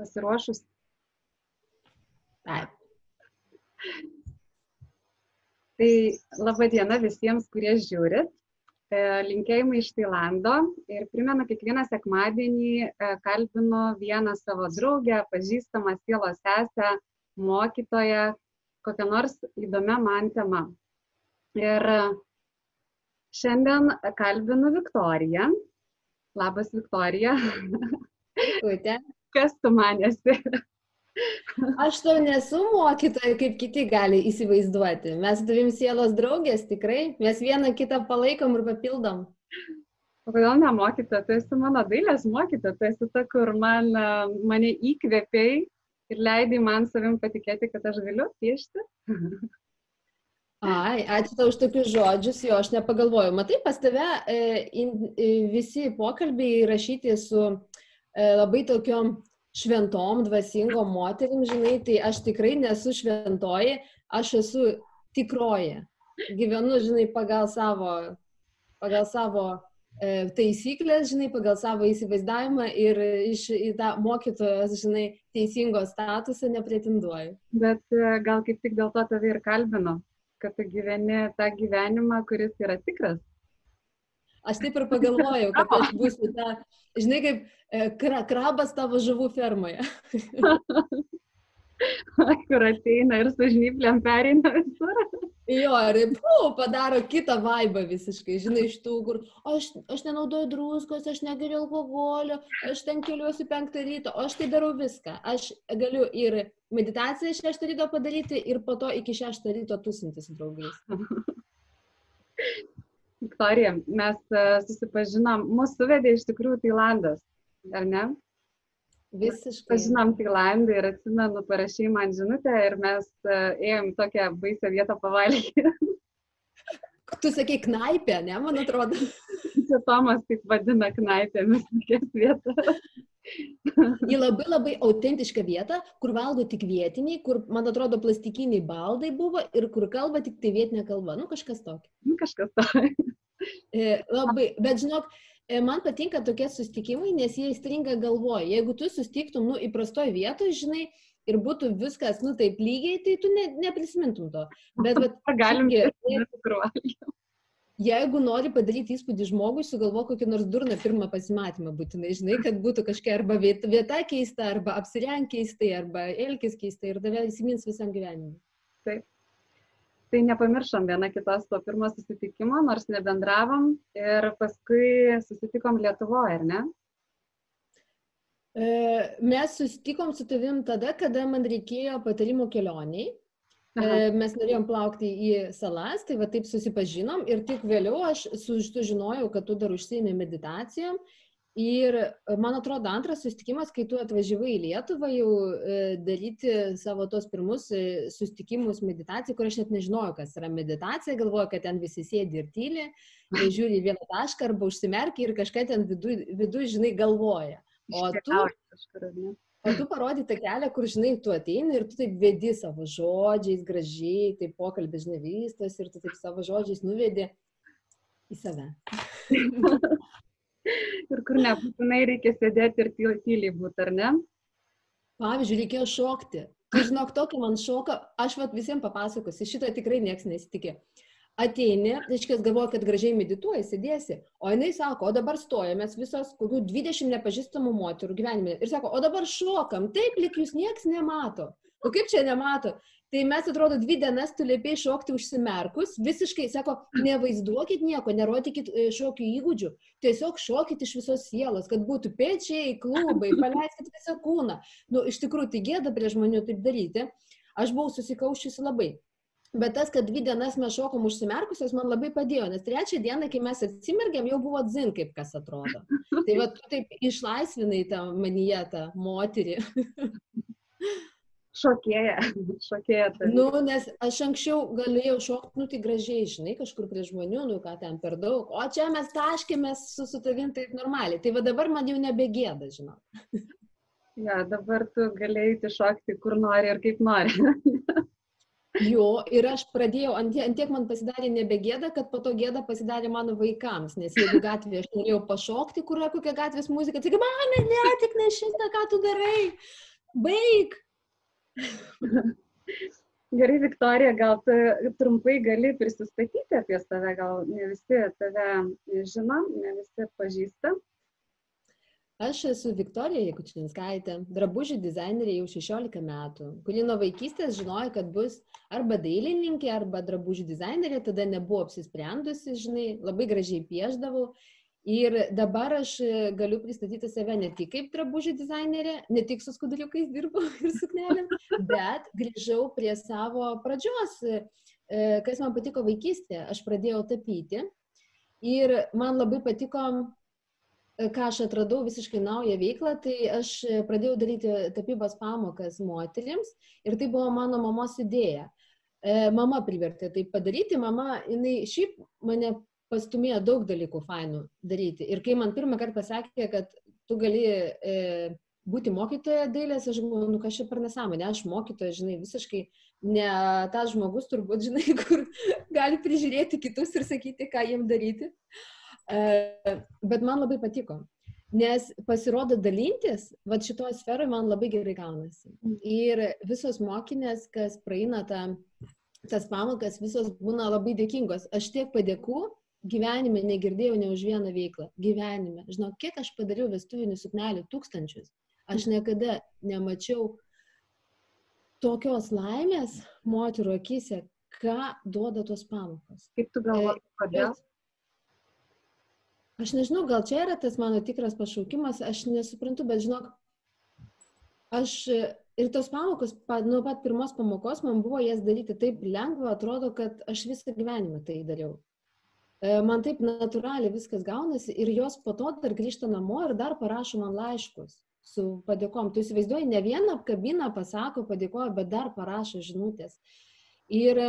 Pasiruošus. Taip. Tai laba diena visiems, kurie žiūrit. E, linkėjimai iš Tailando ir primenu, kiekvieną sekmadienį e, kalbinu vieną savo draugę, pažįstamą sielos sesę, mokytoją, kokią nors įdomią man temą. Ir šiandien kalbinu Viktoriją. Labas, Viktorija. Kutė. Kas tu manėsi? Aš to nesu mokytoja, kaip kiti gali įsivaizduoti. Mes tavim sielos draugės tikrai, mes vieną kitą palaikom ir papildom. O kodėl ne mokytoja? Tu esi mano dailės mokytoja, tu esi ta, kur man, mane įkvėpiai ir leidai man savim patikėti, kad aš galiu piešti. Ai, ačiū tau už tokius žodžius, jo aš nepagalvojau. Matai, pas tave e, in, e, visi pokalbiai rašyti su e, labai tokiom šventom, dvasingom moterim, žinai, tai aš tikrai nesu šventoji, aš esu tikroji. Gyvenu, žinai, pagal savo, pagal savo taisyklės, žinai, pagal savo įsivaizdavimą ir iš į tą mokytojos, žinai, teisingo statusą nepretenduoju. Bet e, gal kaip tik dėl to tave ir kalbino kad tu gyveni tą gyvenimą, kuris yra tikras. Aš taip ir pagalvojau, kad aš būsiu ta, žinai, kaip e, kra, krabas tavo žuvų fermoje. kur ateina ir su žnyplėm pereina visur. Jo, ir pū, padaro kitą vaibą visiškai, žinai, iš tų, kur aš, aš nenaudoju druskos, aš negeriu alkoholio, aš ten keliuosi penktą ryto, o aš tai darau viską. Aš galiu ir meditaciją šeštą ryto padaryti ir po to iki šeštą ryto tusintis draugais. Viktorija, mes e, susipažinom, mūsų vedė iš tikrųjų Tailandas, ar ne? Visiškai. Pažinom Tailandą ir atsimenu, parašy man žinutę ir mes uh, ėjom tokią baisę vietą pavalgyti. Tu sakai knaipę, ne, man atrodo. Čia Tomas taip vadina knaipėmis tokias vietas. Į labai labai autentišką vietą, kur valgo tik vietiniai, kur, man atrodo, plastikiniai baldai buvo ir kur kalba tik tai vietinė kalba. Nu, kažkas tokio. Nu, kažkas tokio. E, labai, bet žinok, E, man patinka tokie sustikimai, nes jie įstringa galvoje. Jeigu tu sustiktum, nu, įprastoje vietoje, žinai, ir būtų viskas, nu, taip lygiai, tai tu ne, neprisimintum to. Bet, bet galim irgi, jeigu nori padaryti įspūdį žmogui, sugalvo kokį nors durną pirmą pasimatymą būtinai, žinai, kad būtų kažkokia arba vieta, vieta keista, arba apsirenk keistai, arba elkis keistai ir tave įsimins visam gyvenimui. Taip tai nepamiršom viena kitos to pirmo susitikimo, nors nebendravom ir paskui susitikom Lietuvoje, ar ne? E, mes susitikom su tavim tada, kada man reikėjo patarimų kelioniai. E, Aha. Mes norėjom plaukti į salas, tai va taip susipažinom ir tik vėliau aš sužinojau, kad tu dar užsiemi meditacijom Ir e, man atrodo, antras susitikimas, kai tu atvažiavai į Lietuvą jau e, daryti savo tos pirmus e, susitikimus meditacijai, kur aš net nežinojau, kas yra meditacija, galvoju, kad ten visi sėdi ir tyli, žiūri vieną tašką arba užsimerkia ir kažką ten viduje, vidu, žinai, galvoja. O tu, o tu parodai tą kelią, kur, žinai, tu ateini ir tu taip vedi savo žodžiais, gražiai, taip pokalbis, žinai, vystos ir tu taip savo žodžiais nuvedi į save. ir kur nebūtinai reikia sėdėti ir tyliai būti, ar ne? Pavyzdžiui, reikėjo šokti. Tai žinok, tokį man šoką, aš vat visiems papasakosiu, šito tikrai nieks nesitikė. Ateini, reiškia, galvoja, kad gražiai medituoji, sėdėsi, o jinai sako, o dabar stojamės visos, kokių 20 nepažįstamų moterų gyvenime. Ir sako, o dabar šokam, taip, lik jūs nieks nemato. O kaip čia nemato? Tai mes atrodo dvi dienas tu liepiai šokti užsimerkus, visiškai, sako, nevaizduokit nieko, nerodykit e, šokių įgūdžių, tiesiog šokit iš visos sielos, kad būtų pečiai, klubai, paleiskit visą kūną. Nu, iš tikrųjų, tai gėda prie žmonių taip daryti. Aš buvau susikaušusi labai. Bet tas, kad dvi dienas mes šokom užsimerkusios, man labai padėjo, nes trečią dieną, kai mes atsimergėm, jau buvo dzin, kaip kas atrodo. Tai va, tu taip išlaisvinai tą manyje, tą moterį. šokėja, šokėja. Tai. Nu, nes aš anksčiau galėjau šokti, nu, tai gražiai, žinai, kažkur prie žmonių, nu, ką ten per daug, o čia mes taškėmės su, su tavim taip normaliai. Tai va dabar man jau nebegėda, žinau. Ja, dabar tu galėjai šokti kur nori ir kaip nori. Jo, ir aš pradėjau, ant, tiek man pasidarė nebegėda, kad po to gėda pasidarė mano vaikams, nes jeigu gatvėje aš norėjau pašokti, kur yra kokia gatvės muzika, tai mama, ne, tik ne šitą, ką tu darai, baig. Gerai, Viktorija, gal tu trumpai gali prisistatyti apie save, gal ne visi tave žino, ne visi pažįsta. Aš esu Viktorija Jekučinskaitė, drabužių dizainerė jau 16 metų, kuri nuo vaikystės žinojo, kad bus arba dailininkė, arba drabužių dizainerė, tada nebuvo apsisprendusi, žinai, labai gražiai pieždavau. Ir dabar aš galiu pristatyti save ne tik kaip drabužių dizainerė, ne tik su skuduriukais dirbu ir suknelėm, bet grįžau prie savo pradžios, e, kas man patiko vaikystėje. Aš pradėjau tapyti ir man labai patiko ką aš atradau visiškai naują veiklą, tai aš pradėjau daryti tapybos pamokas moteriams ir tai buvo mano mamos idėja. E, mama privertė tai padaryti, mama, jinai šiaip mane pastumėjo daug dalykų fainų daryti. Ir kai man pirmą kartą pasakė, kad tu gali e, būti mokytoja dailės, aš galvoju, nu kažkaip per nesąmonę, aš mokytoja, žinai, visiškai ne tas žmogus turbūt, žinai, kur gali prižiūrėti kitus ir sakyti, ką jiem daryti. Uh, Bet man labai patiko, nes pasirodo dalintis, va šitoje sferoje man labai gerai gaunasi. Ir visos mokinės, kas praeina tą, tas pamokas, visos būna labai dėkingos. Aš tiek padėkų gyvenime negirdėjau ne už vieną veiklą. Gyvenime. Žinau, kiek aš padariau vestuvinių suknelių, tūkstančius. Aš niekada nemačiau tokios laimės moterų akise, ką duoda tos pamokos. Kaip tu galvoji, kodėl? Bet Aš nežinau, gal čia yra tas mano tikras pašaukimas, aš nesuprantu, bet žinok, aš ir tos pamokos, nuo pat pirmos pamokos man buvo jas daryti taip lengva, atrodo, kad aš visą gyvenimą tai dariau. E, man taip natūraliai viskas gaunasi ir jos po to dar grįžta namo ir dar parašo man laiškus su padėkom. Tu įsivaizduoji, ne vieną apkabina, pasako, padėkoja, bet dar parašo žinutės. Ir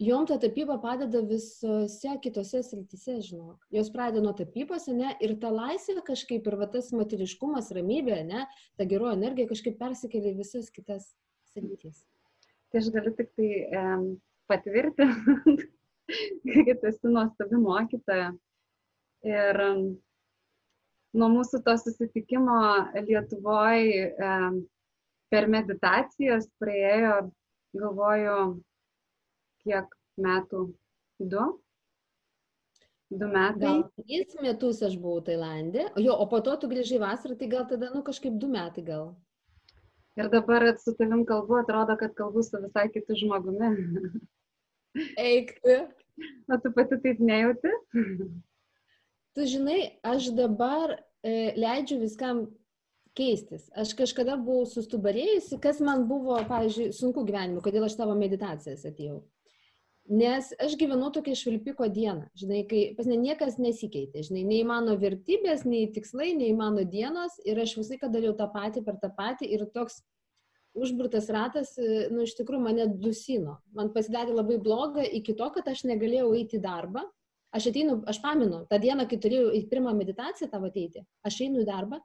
jom ta tapyba padeda visose kitose srityse, žinok. Jos pradeda nuo tapybos, ne, ir ta laisvė kažkaip, ir va tas moteriškumas, ramybė, ne, ta geroji energija kažkaip persikelia visas kitas sritis. Tai aš galiu tik tai um, patvirtinti, kad esi nuostabi mokytoja. Ir um, nuo mūsų to susitikimo Lietuvoje um, per meditacijas praėjo, galvoju, kiek metų? Du? Du metai? Gal tris metus aš buvau Tailandė, jo, o po to tu grįžai vasarą, tai gal tada, nu, kažkaip du metai gal. Ir dabar su tavim kalbu, atrodo, kad kalbu su visai kitu žmogumi. Eik. O tu pati taip nejauti? Tu žinai, aš dabar e, leidžiu viskam keistis. Aš kažkada buvau sustubarėjusi, kas man buvo, pavyzdžiui, sunku gyvenimu, kodėl aš tavo meditacijas atėjau. Nes aš gyvenu tokia švilpiko dieną, žinai, kai pas ne niekas nesikeitė, žinai, nei mano vertybės, nei tikslai, nei mano dienos ir aš visai, kad dariau tą patį per tą patį ir toks užburtas ratas, nu, iš tikrųjų mane dusino. Man pasidarė labai bloga iki to, kad aš negalėjau eiti į darbą. Aš ateinu, aš paminu, tą dieną, kai turėjau į pirmą meditaciją tavo ateiti, aš einu į darbą,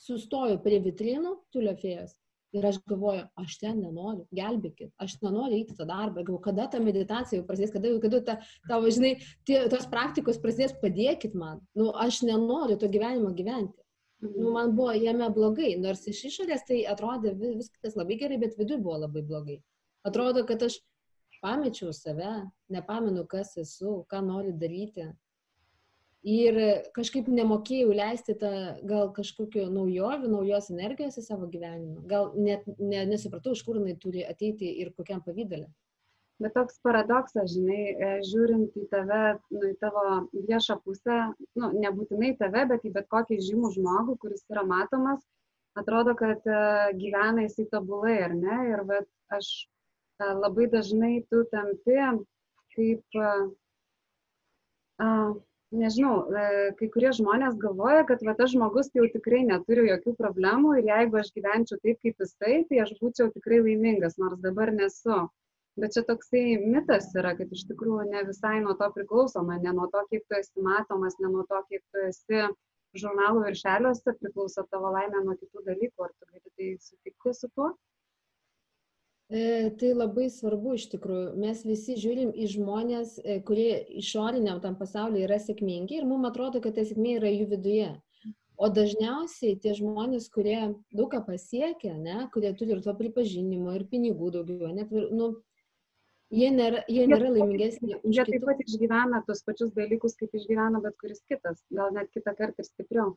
sustoju prie vitrinų tuliofėjos Ir aš galvoju, aš ten nenoriu, gelbėkit, aš nenoriu eiti tą darbą, galvoju, kada ta meditacija jau prasidės, kada, kada ta, tavo, žinai, tie, tos praktikos prasidės, padėkit man. Nu, aš nenoriu to gyvenimo gyventi. Nu, man buvo jame blogai, nors iš išorės tai atrodė viskas labai gerai, bet viduje buvo labai blogai. Atrodo, kad aš pamečiau save, nepamenu, kas esu, ką noriu daryti ir kažkaip nemokėjau leisti tą gal kažkokiu naujovių, naujos energijos į savo gyvenimą. Gal net ne, nesupratau, iš kur jinai turi ateiti ir kokiam pavydalė. Bet toks paradoksas, žinai, e, žiūrint į tave, nu, į tavo viešą pusę, nu, nebūtinai tave, bet į bet kokį žymų žmogų, kuris yra matomas, atrodo, kad uh, gyvena jisai tobulai, ar ne? Ir vat, aš uh, labai dažnai tu tampi kaip uh, nežinau, e, kai kurie žmonės galvoja, kad va, tas žmogus jau tikrai neturi jokių problemų ir jeigu aš gyvenčiau taip kaip jisai, tai aš būčiau tikrai laimingas, nors dabar nesu. Bet čia toksai mitas yra, kad iš tikrųjų ne visai nuo to priklausoma, ne nuo to, kiek tu esi matomas, ne nuo to, kiek tu esi žurnalų viršeliuose, priklauso tavo laimė nuo kitų dalykų, ar tu gali tai sutikti su tuo? E, tai labai svarbu iš tikrųjų. Mes visi žiūrim į žmonės, e, kurie išoriniam tam pasaulyje yra sėkmingi ir mums atrodo, kad ta sėkmė yra jų viduje. O dažniausiai tie žmonės, kurie daug ką pasiekia, ne, kurie turi ir to pripažinimo, ir pinigų daugiau, net, nu, jie nėra, jie nėra laimingesni. Jie taip pat išgyvena tos pačius dalykus, kaip išgyvena bet kuris kitas, gal net kitą kartą ir stipriau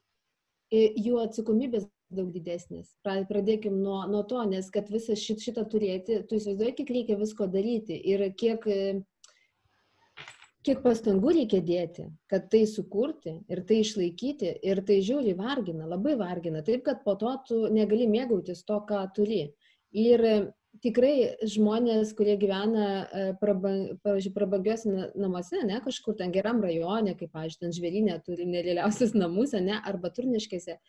jų atsakomybės daug didesnės. Pradėkim nuo, nuo to, nes kad visą šit, šitą turėti, tu įsivaizduoji, kiek reikia visko daryti ir kiek, kiek pastangų reikia dėti, kad tai sukurti ir tai išlaikyti ir tai žiūri vargina, labai vargina, taip kad po to tu negali mėgautis to, ką turi. Ir tikrai žmonės, kurie gyvena, e, pavyzdžiui, prabangiuose namuose, ne, kažkur ten geram rajone, kaip, pavyzdžiui, ten žvėrinė turi nerealiausius namus, ne, arba turniškėse,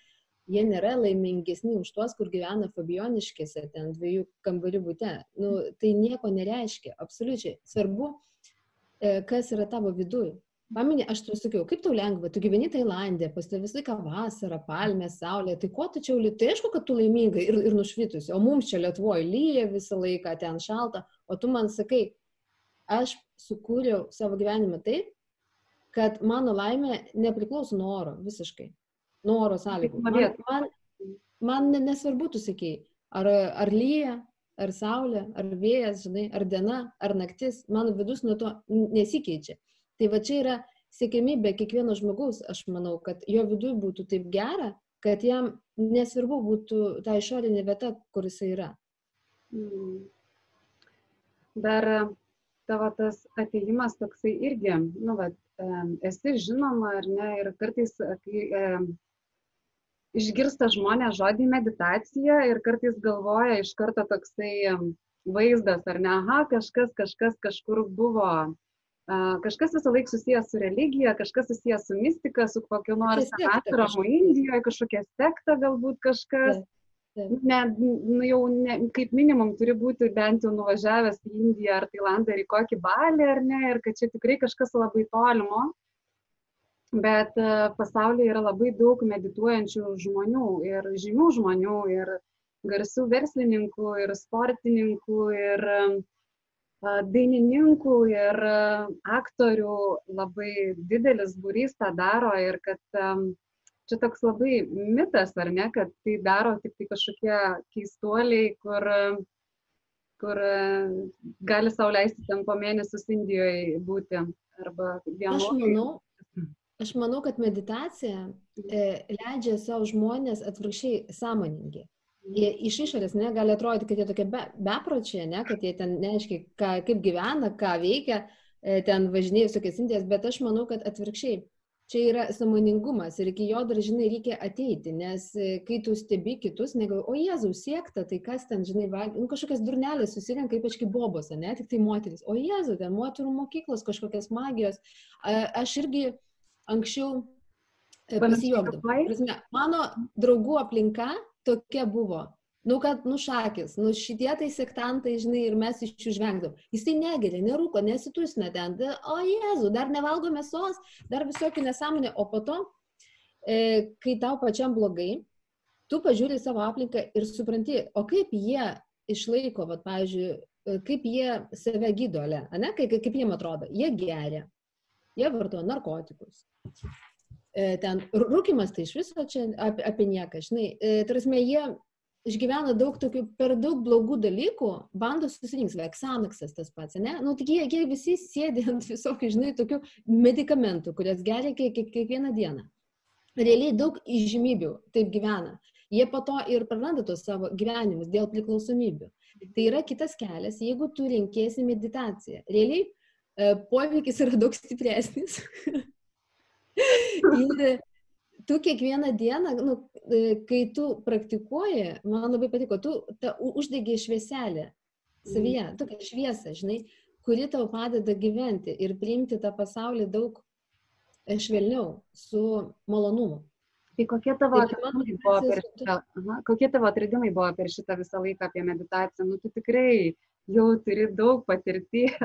jie nėra laimingesni už tuos, kur gyvena fabioniškėse, ten dviejų kambarių būte. Nu, tai nieko nereiškia, absoliučiai. Svarbu, e, kas yra tavo viduje. Pamini, aš tau sakiau, kaip tau lengva, tu gyveni Tailandė, pas tavai visą laiką vasara, palmė, saulė, tai ko tu čia liūtai, tai aišku, kad tu laiminga ir, ir nušvitusi, o mums čia Lietuvoje lyja visą laiką, ten šalta, o tu man sakai, aš sukūriau savo gyvenimą taip, kad mano laimė nepriklauso nuo oro visiškai, nuo oro sąlygų. Man, man, man nesvarbu, tu sakai, ar, ar lyja, ar saulė, ar vėjas, žinai, ar diena, ar naktis, mano vidus nuo to nesikeičia. Tai va čia yra siekiamybė kiekvieno žmogaus, aš manau, kad jo viduje būtų taip gera, kad jam nesvarbu būtų ta išorinė vieta, kur jis yra. Mm. Dar tavo tas ateimas toksai irgi, nu, va, esi žinoma ar ne, ir kartais, kai e, išgirsta žmonės žodį meditacija ir kartais galvoja iš karto toksai vaizdas, ar ne, aha, kažkas, kažkas kažkur buvo Kažkas visą laiką susijęs su religija, kažkas susijęs su mistika, su kokiu nors atramu Indijoje, kažkokia sekta galbūt kažkas. Ne, nu jau ne, kaip minimum turi būti bent jau nuvažiavęs į Indiją ar Tailandą ar į kokį balį ar ne, ir kad čia tikrai kažkas labai tolimo. Bet pasaulyje yra labai daug medituojančių žmonių ir žymių žmonių ir garsių verslininkų ir sportininkų ir uh, dainininkų ir aktorių labai didelis būrys tą daro ir kad čia toks labai mitas, ar ne, kad tai daro tik tai kažkokie keistuoliai, kur, kur gali sauliaisti ten po mėnesius Indijoje būti arba vienu. Aš manau, aš manau, kad meditacija e, leidžia savo žmonės atvirkščiai sąmoningi jie iš išorės ne, gali atrodyti, kad jie tokie be, bepročiai, ne, kad jie ten neaiškiai, ką, kaip gyvena, ką veikia, e, ten važinėja visokias indijas, bet aš manau, kad atvirkščiai. Čia yra samoningumas ir iki jo dar, žinai, reikia ateiti, nes e, kai tu stebi kitus, negalvoji, o Jėzau, siekta, tai kas ten, žinai, va, nu, kažkokias durnelės susirenka, ypač kaip bobos, ne, tik tai moteris, o Jėzau, ten moterų mokyklos, kažkokias magijos. Aš irgi anksčiau e, pasijuokdavau. Mano draugų aplinka tokia buvo. Nu, kad, nu, šakis, nu, šitie tai sektantai, žinai, ir mes iš jų žvengdom. Jisai negeria, nerūko, nesitusina ten, o Jėzu, dar nevalgo mėsos, dar visokių nesąmonė, o po to, e, kai tau pačiam blogai, tu pažiūri savo aplinką ir supranti, o kaip jie išlaiko, va, pavyzdžiui, e, kaip jie save gydo, ne, kaip, kaip jiem atrodo, jie geria, jie vartoja narkotikus, ten rūkimas tai iš viso čia apie, apie nieką, žinai, e, tarsi jie išgyvena daug tokių per daug blogų dalykų, bando susirinkti, va, Xanaxas tas pats, ne? Nu, tik jie, jie visi sėdi ant visokių, žinai, tokių medikamentų, kurias geria kiek, kiek, kiekvieną dieną. Realiai daug įžymybių taip gyvena. Jie po to ir praranda tos savo gyvenimus dėl priklausomybių. Tai yra kitas kelias, jeigu tu renkėsi meditaciją. Realiai e, poveikis yra daug stipresnis. Ir tu kiekvieną dieną, nu, e, kai tu praktikuoji, man labai patiko, tu uždegi švieselę savyje, mm. tokią šviesą, žinai, kuri tau padeda gyventi ir priimti tą pasaulį daug e, švelniau, su malonumu. Tai kokie tavo, tai atradimai buvo per šitą, aha, kokie tavo atradimai buvo per šitą visą laiką apie meditaciją? Nu, tu tikrai jau turi daug patirties.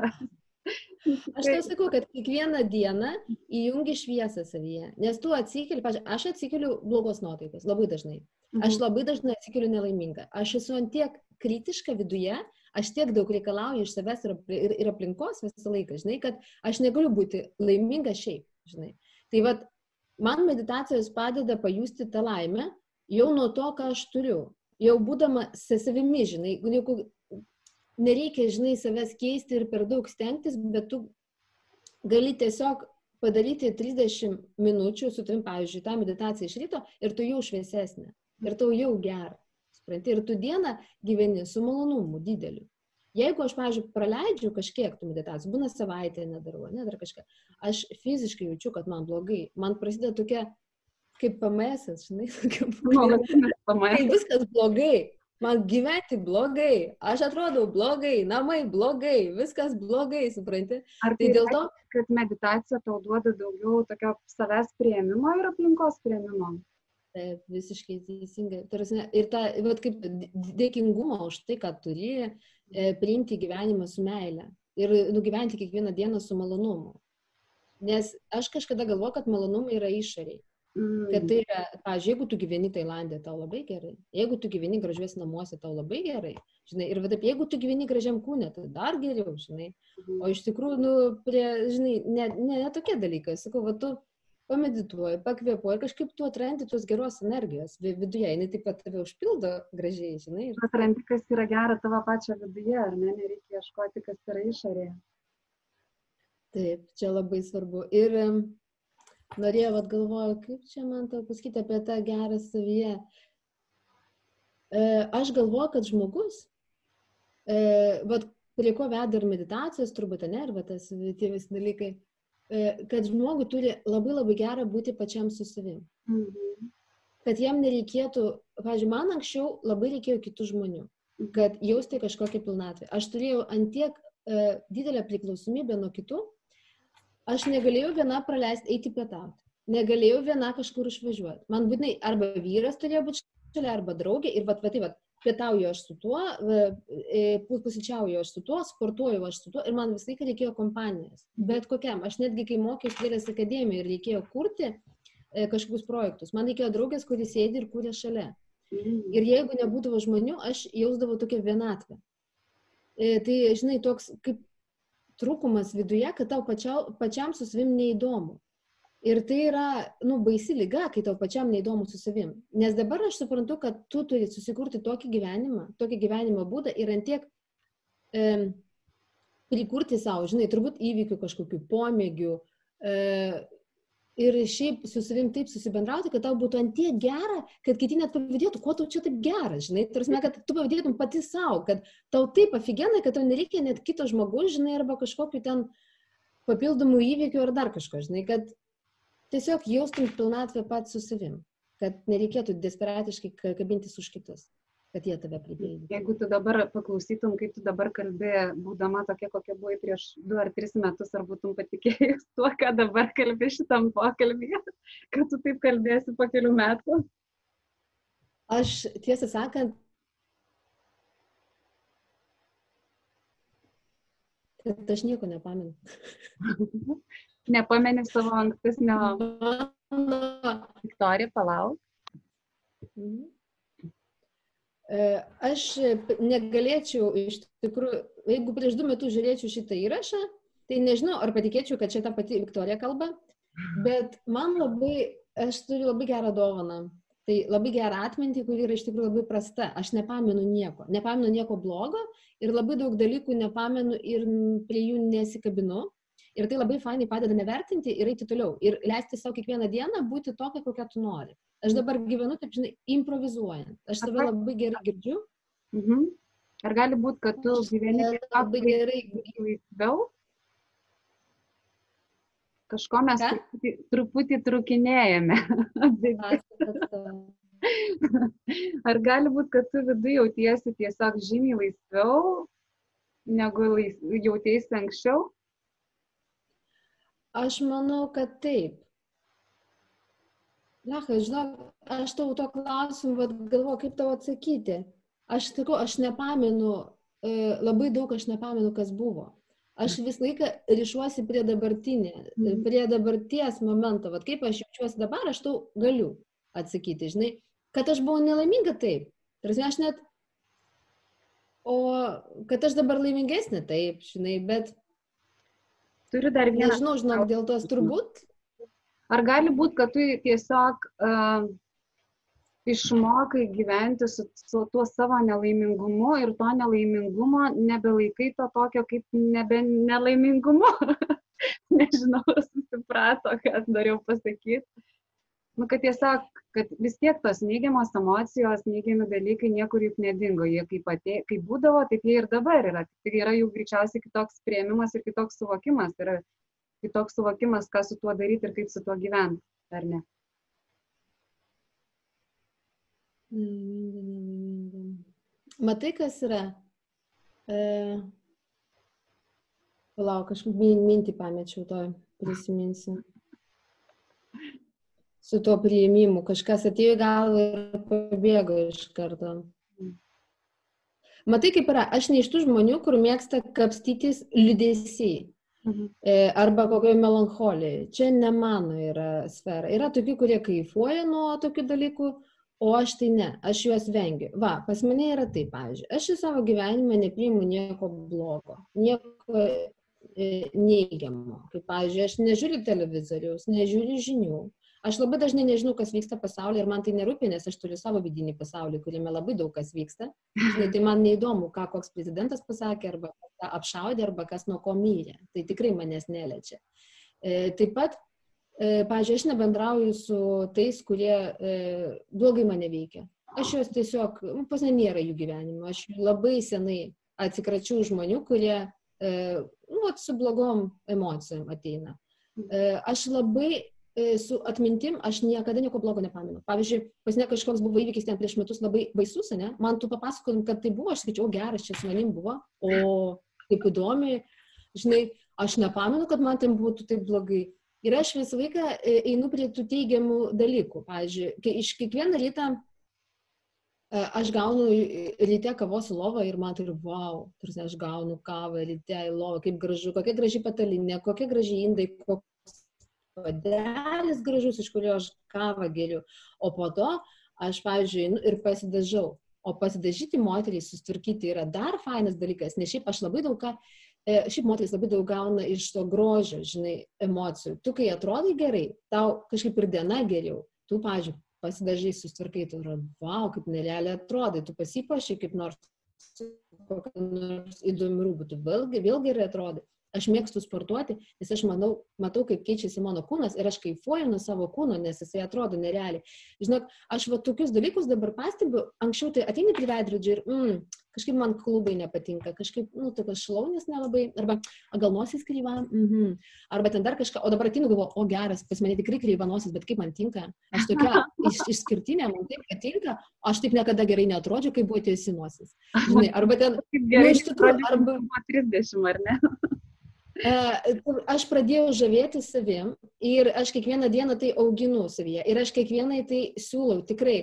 Aš tau sakau, kad kiekvieną dieną įjungi šviesą savyje, nes tu atsikeli, aš atsikeliu blogos nuotaikos labai dažnai. Aš mhm. labai dažnai atsikeliu nelaiminga. Aš esu antiek kritiška viduje, aš tiek daug reikalauju iš savęs ir, ir, aplinkos visą laiką, žinai, kad aš negaliu būti laiminga šiaip, žinai. Tai vad, man meditacijos padeda pajusti tą laimę jau nuo to, ką aš turiu. Jau būdama savimi, žinai, nereikia, žinai, savęs keisti ir per daug stengtis, bet tu gali tiesiog padaryti 30 minučių su trim, pavyzdžiui, tą meditaciją iš ryto ir tu jau šviesesnė. Ir tau jau gera. Supranti, ir tu dieną gyveni su malonumu dideliu. Jeigu aš, pavyzdžiui, praleidžiu kažkiek tų meditacijų, būna savaitė nedarau, ne dar kažką, aš fiziškai jaučiu, kad man blogai. Man prasideda tokia, kaip PMS, žinai, tokia. Kai viskas blogai, man gyventi blogai, aš atrodau blogai, namai blogai, viskas blogai, supranti. Ar tai, tai dėl to, kad meditacija tau duoda daugiau tokio savęs prieimimo ir aplinkos prieimimo? Taip, visiškai teisingai. Tarsi, ir ta, vat, kaip dėkingumo už tai, kad turi e, priimti gyvenimą su meile ir nugyventi kiekvieną dieną su malonumu. Nes aš kažkada galvoju, kad malonumai yra išoriai. Kad tai yra, pažiūrėjau, jeigu tu gyveni Tailandė, tau labai gerai. Jeigu tu gyveni gražiuose namuose, tau labai gerai. Žinai, ir taip, jeigu tu gyveni gražiam kūne, tai dar geriau, žinai. O iš tikrųjų, nu, prie, žinai, ne, ne, ne tokie dalykai. Sakau, va, tu pamedituoji, pakvėpuoji, kažkaip tu atrandi tos geros energijos viduje, jinai taip pat tave užpildo gražiai, žinai. Ir... Atrandi, kas yra gera tavo pačio viduje, ar ne, nereikia ieškoti, kas yra išorėje. Taip, čia labai svarbu. Ir norėjau, vad galvoju, kaip čia man tau pasakyti apie tą gerą savyje. E, aš galvoju, kad žmogus, vad prie ko veda ir meditacijos, turbūt ne, ir tas tie visi dalykai, e, kad žmogui turi labai labai gera būti pačiam su savim. Mhm. Kad jam nereikėtų, pažiūrėjau, man anksčiau labai reikėjo kitų žmonių, kad jausti kažkokią pilnatvę. Aš turėjau antiek e, didelę priklausomybę nuo kitų, Aš negalėjau viena praleisti eiti pietauti. Negalėjau viena kažkur išvažiuoti. Man būtinai arba vyras turėjo būti šalia, arba draugė. Ir vat, vat, vat, pietauju aš su tuo, e, pusryčiauju aš su tuo, sportuoju aš su tuo. Ir man visą laiką reikėjo kompanijos. Bet kokiam. Aš netgi, kai mokiausi Vėlės akademijoje ir reikėjo kurti e, kažkokius projektus, man reikėjo draugės, kuris sėdi ir kūrė šalia. Mhm. Ir jeigu nebūdavo žmonių, aš jausdavau tokią vienatvę. E, tai, žinai, toks kaip trūkumas viduje, kad tau pačiau, pačiam su savim neįdomu. Ir tai yra, nu, baisi lyga, kai tau pačiam neįdomu su savim. Nes dabar aš suprantu, kad tu turi susikurti tokį gyvenimą, tokį gyvenimo būdą ir antiek e, prikurti savo, žinai, turbūt įvykių kažkokių pomėgių, e, ir šiaip su savim taip susibendrauti, kad tau būtų antie gera, kad kiti net pavydėtų, kuo tau čia taip gera, žinai, tarsi, kad tu pavydėtum pati savo, kad tau taip aфиgenai, kad tau nereikia net kito žmogaus, žinai, arba kažkokiu ten papildomų įvykių ar dar kažko, žinai, kad tiesiog jaustum pilnatvę pat su savim, kad nereikėtų desperatiškai kabintis už kitus kad jie tave pridėjo. Jeigu tu dabar paklausytum, kaip tu dabar kalbė, būdama tokia, kokia buvai prieš du ar tris metus, ar būtum patikėjęs tuo, ką dabar kalbė šitam pokalbėje, kad tu taip kalbėsi po kelių metų? Aš tiesą sakant, kad aš nieko nepamenu. Nepameni savo ankstesnio. Viktorija, palauk. Mhm. E, aš negalėčiau iš tikrųjų, jeigu prieš du metus žiūrėčiau šitą įrašą, tai nežinau, ar patikėčiau, kad čia ta pati Viktorija kalba, bet man labai, aš turiu labai gerą dovaną. Tai labai gerą atmintį, kuri yra iš tikrųjų labai prasta. Aš nepamenu nieko. Nepamenu nieko blogo ir labai daug dalykų nepamenu ir prie jų nesikabinu. Ir tai labai fainai padeda nevertinti ir eiti toliau. Ir leisti savo kiekvieną dieną būti tokia, kokią tu nori. Aš dabar gyvenu, taip žinai, improvizuojant. Aš save labai gerai girdžiu. Mhm. Ar gali būti, kad tu gyveni labai gerai laisviau? Kažko mes truputį, truputį trukinėjame. Ar gali būti, kad tu viduje jautiesi tiesiog žymiai laisviau, negu jautiesi anksčiau? Aš manau, kad taip. Lecha, žinok, aš tau to klausimu, bet galvoju, kaip tau atsakyti. Aš sakau, aš nepamenu, e, labai daug aš nepamenu, kas buvo. Aš visą laiką ryšuosi prie dabartinė, mhm. prie dabarties momento. Vat kaip aš jaučiuosi dabar, aš tau galiu atsakyti, žinai, kad aš buvau nelaiminga taip. Tarsi aš net O kad aš dabar laimingesnė, taip, žinai, bet... Turiu dar vieną. Nežinau, žinok, dėl tos turbūt. Ar gali būti, kad tu tiesiog uh, išmokai gyventi su, su tuo savo nelaimingumu ir to nelaimingumo nebelaikai to tokio kaip nebe nelaimingumu? Nežinau, susiprato, ką norėjau pasakyti nu, kad tiesiog, kad vis tiek tos neigiamos emocijos, neigiami dalykai niekur juk nedingo. Jie kaip, atė, kaip būdavo, taip jie ir dabar yra. Tik yra jų greičiausiai kitoks prieimimas ir kitoks suvokimas. Yra kitoks suvokimas, ką su tuo daryti ir kaip su tuo gyventi, ar ne? Matai, kas yra? E... Palauk, aš mintį pamečiau to, prisiminsiu su tuo priėmimu. Kažkas atėjo į galvą ir pabėgo iš karto. Matai, kaip yra, aš ne iš tų žmonių, kur mėgsta kapstytis liudesiai. Mhm. E, arba kokioje melancholijoje. Čia ne mano yra sfera. Yra tokių, kurie kaifuoja nuo tokių dalykų, o aš tai ne, aš juos vengiu. Va, pas mane yra taip, pavyzdžiui, aš į savo gyvenimą nepriimu nieko blogo, nieko e, neigiamo. Kaip, pavyzdžiui, aš nežiūriu televizoriaus, nežiūriu žinių, Aš labai dažnai nežinau, kas vyksta pasaulyje ir man tai nerūpi, nes aš turiu savo vidinį pasaulį, kuriame labai daug kas vyksta. Žinai, tai man neįdomu, ką koks prezidentas pasakė, arba ką apšaudė, arba kas nuo ko myrė. Tai tikrai manęs neliečia. E, taip pat, e, pažiūrėjau, aš nebendrauju su tais, kurie e, blogai mane veikia. Aš juos tiesiog, nu, pas mane nėra jų gyvenimo. Aš labai senai atsikračiau žmonių, kurie e, nu, su blogom emocijom ateina. E, aš labai su atmintim aš niekada nieko blogo nepamenu. Pavyzdžiui, pas ne kažkoks buvo įvykis ten prieš metus labai baisus, ne? Man tu papasakotum, kad tai buvo, aš skaičiau, geras čia su manim buvo, o kaip įdomi, žinai, aš nepamenu, kad man ten būtų taip blogai. Ir aš visą laiką e, einu prie tų teigiamų dalykų. Pavyzdžiui, iš kiekvieną rytą e, aš gaunu ryte kavos lovą ir man tai ir wow, tarsi aš gaunu kavą ryte į lovą, kaip gražu, kokia graži patalinė, kokia graži indai, padelis gražus, iš kurio aš kavą geriu. O po to aš, pavyzdžiui, nu, ir pasidažau. O pasidažyti moteriai, sustvarkyti yra dar fainas dalykas, nes šiaip aš labai daug ką, e, šiaip moteris labai daug gauna iš to grožio, žinai, emocijų. Tu, kai atrodai gerai, tau kažkaip ir diena geriau. Tu, pavyzdžiui, pasidažai, sustvarkai, tu yra, wow, kaip nerealiai atrodai, tu pasipašiai kaip nors, nors įdomių rūbų, tu vėl, vėl gerai atrodai aš mėgstu sportuoti, nes aš manau, matau, kaip keičiasi mano kūnas ir aš kaifuoju nuo savo kūno, nes jisai atrodo nerealiai. Žinok, aš va tokius dalykus dabar pastebiu, anksčiau tai ateini prie veidrodžio ir mm, kažkaip man klubai nepatinka, kažkaip, nu, tokios šlaunis nelabai, arba gal nosis kryva, mm -hmm. arba ten dar kažką, o dabar atinu galvo, o geras, pas mane tikrai kryva nosis, bet kaip man tinka, aš tokia iš, išskirtinė, man taip patinka, aš taip niekada gerai netrodžiau, kai buvo tiesi nosis. Žinai, arba ten, nu, iš tikrųjų, arba 30, ar ne? Aš pradėjau žavėti savim ir aš kiekvieną dieną tai auginu savyje ir aš kiekvienai tai siūlau tikrai.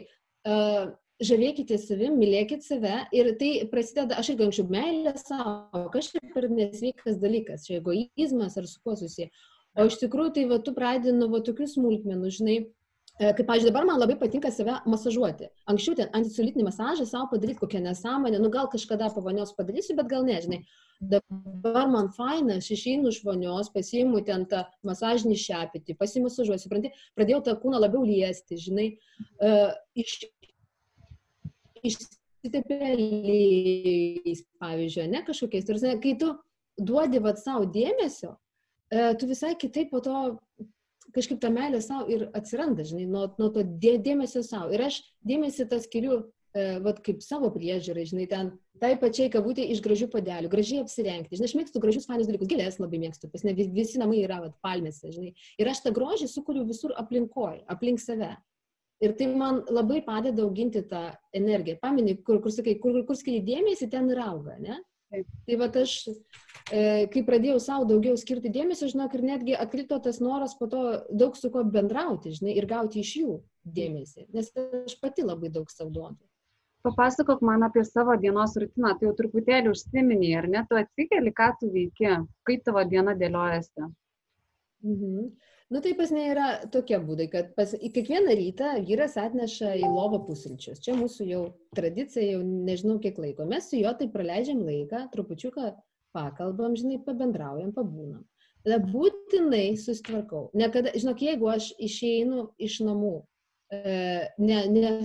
Žavėkite savim, mylėkite save ir tai prasideda, aš irgi anksčiau meilę savo, kažkaip per nesveikas dalykas, čia egoizmas ar su kuo susiję. O iš tikrųjų tai va tu pradedi nuo va tokių smulkmenų, žinai, Kaip, pažiūrėjau, dabar man labai patinka save masažuoti. Anksčiau ten antisulitinį masažą savo padaryti kokią nesąmonę, nu gal kažkada pavanios padarysiu, bet gal ne, žinai. Dabar man faina, aš išeinu iš vonios, pasiimu ten tą masažinį šepetį, pasimasažuoju, supranti, pradėjau tą kūną labiau liesti, žinai, uh, iš, išsitepėliais, pavyzdžiui, ne kažkokiais. Tarsi, kai tu duodi vat savo dėmesio, uh, tu visai kitaip po to kažkaip ta meilė savo ir atsiranda, žinai, nuo, nuo to dėmesio savo. Ir aš dėmesį tas skiriu E, vat kaip savo priežiūrai, žinai, ten tai pačiai kavutė iš gražių padelių, gražiai apsirengti. Žinai, aš mėgstu gražius fainus dalykus, gėlės labai mėgstu, pas ne visi namai yra vat, palmėse, žinai. Ir aš tą grožį sukuriu visur aplinkoje, aplink save. Ir tai man labai padeda auginti tą energiją. Pamini, kur, kur sakai, kur, kur skiri dėmesį, ten ir auga, ne? Taip. Tai va aš, e, kai pradėjau savo daugiau skirti dėmesio, žinok, ir netgi atkrito tas noras po to daug su kuo bendrauti, žinai, ir gauti iš jų dėmesį, nes aš pati labai daug savo duodu papasakok man apie savo dienos rutiną, tai jau truputėlį užsiminiai, ar ne, tu atsikeli, ką tu veiki, kaip tavo diena dėliojasi. Mhm. Nu tai pas ne yra tokie būdai, kad pas, kiekvieną rytą vyras atneša į lovą pusryčius. Čia mūsų jau tradicija, jau nežinau kiek laiko. Mes su juo tai praleidžiam laiką, trupučiuką pakalbam, žinai, pabendraujam, pabūnam. Tada būtinai susitvarkau. Niekada, žinok, jeigu aš išeinu iš namų, e, ne, ne,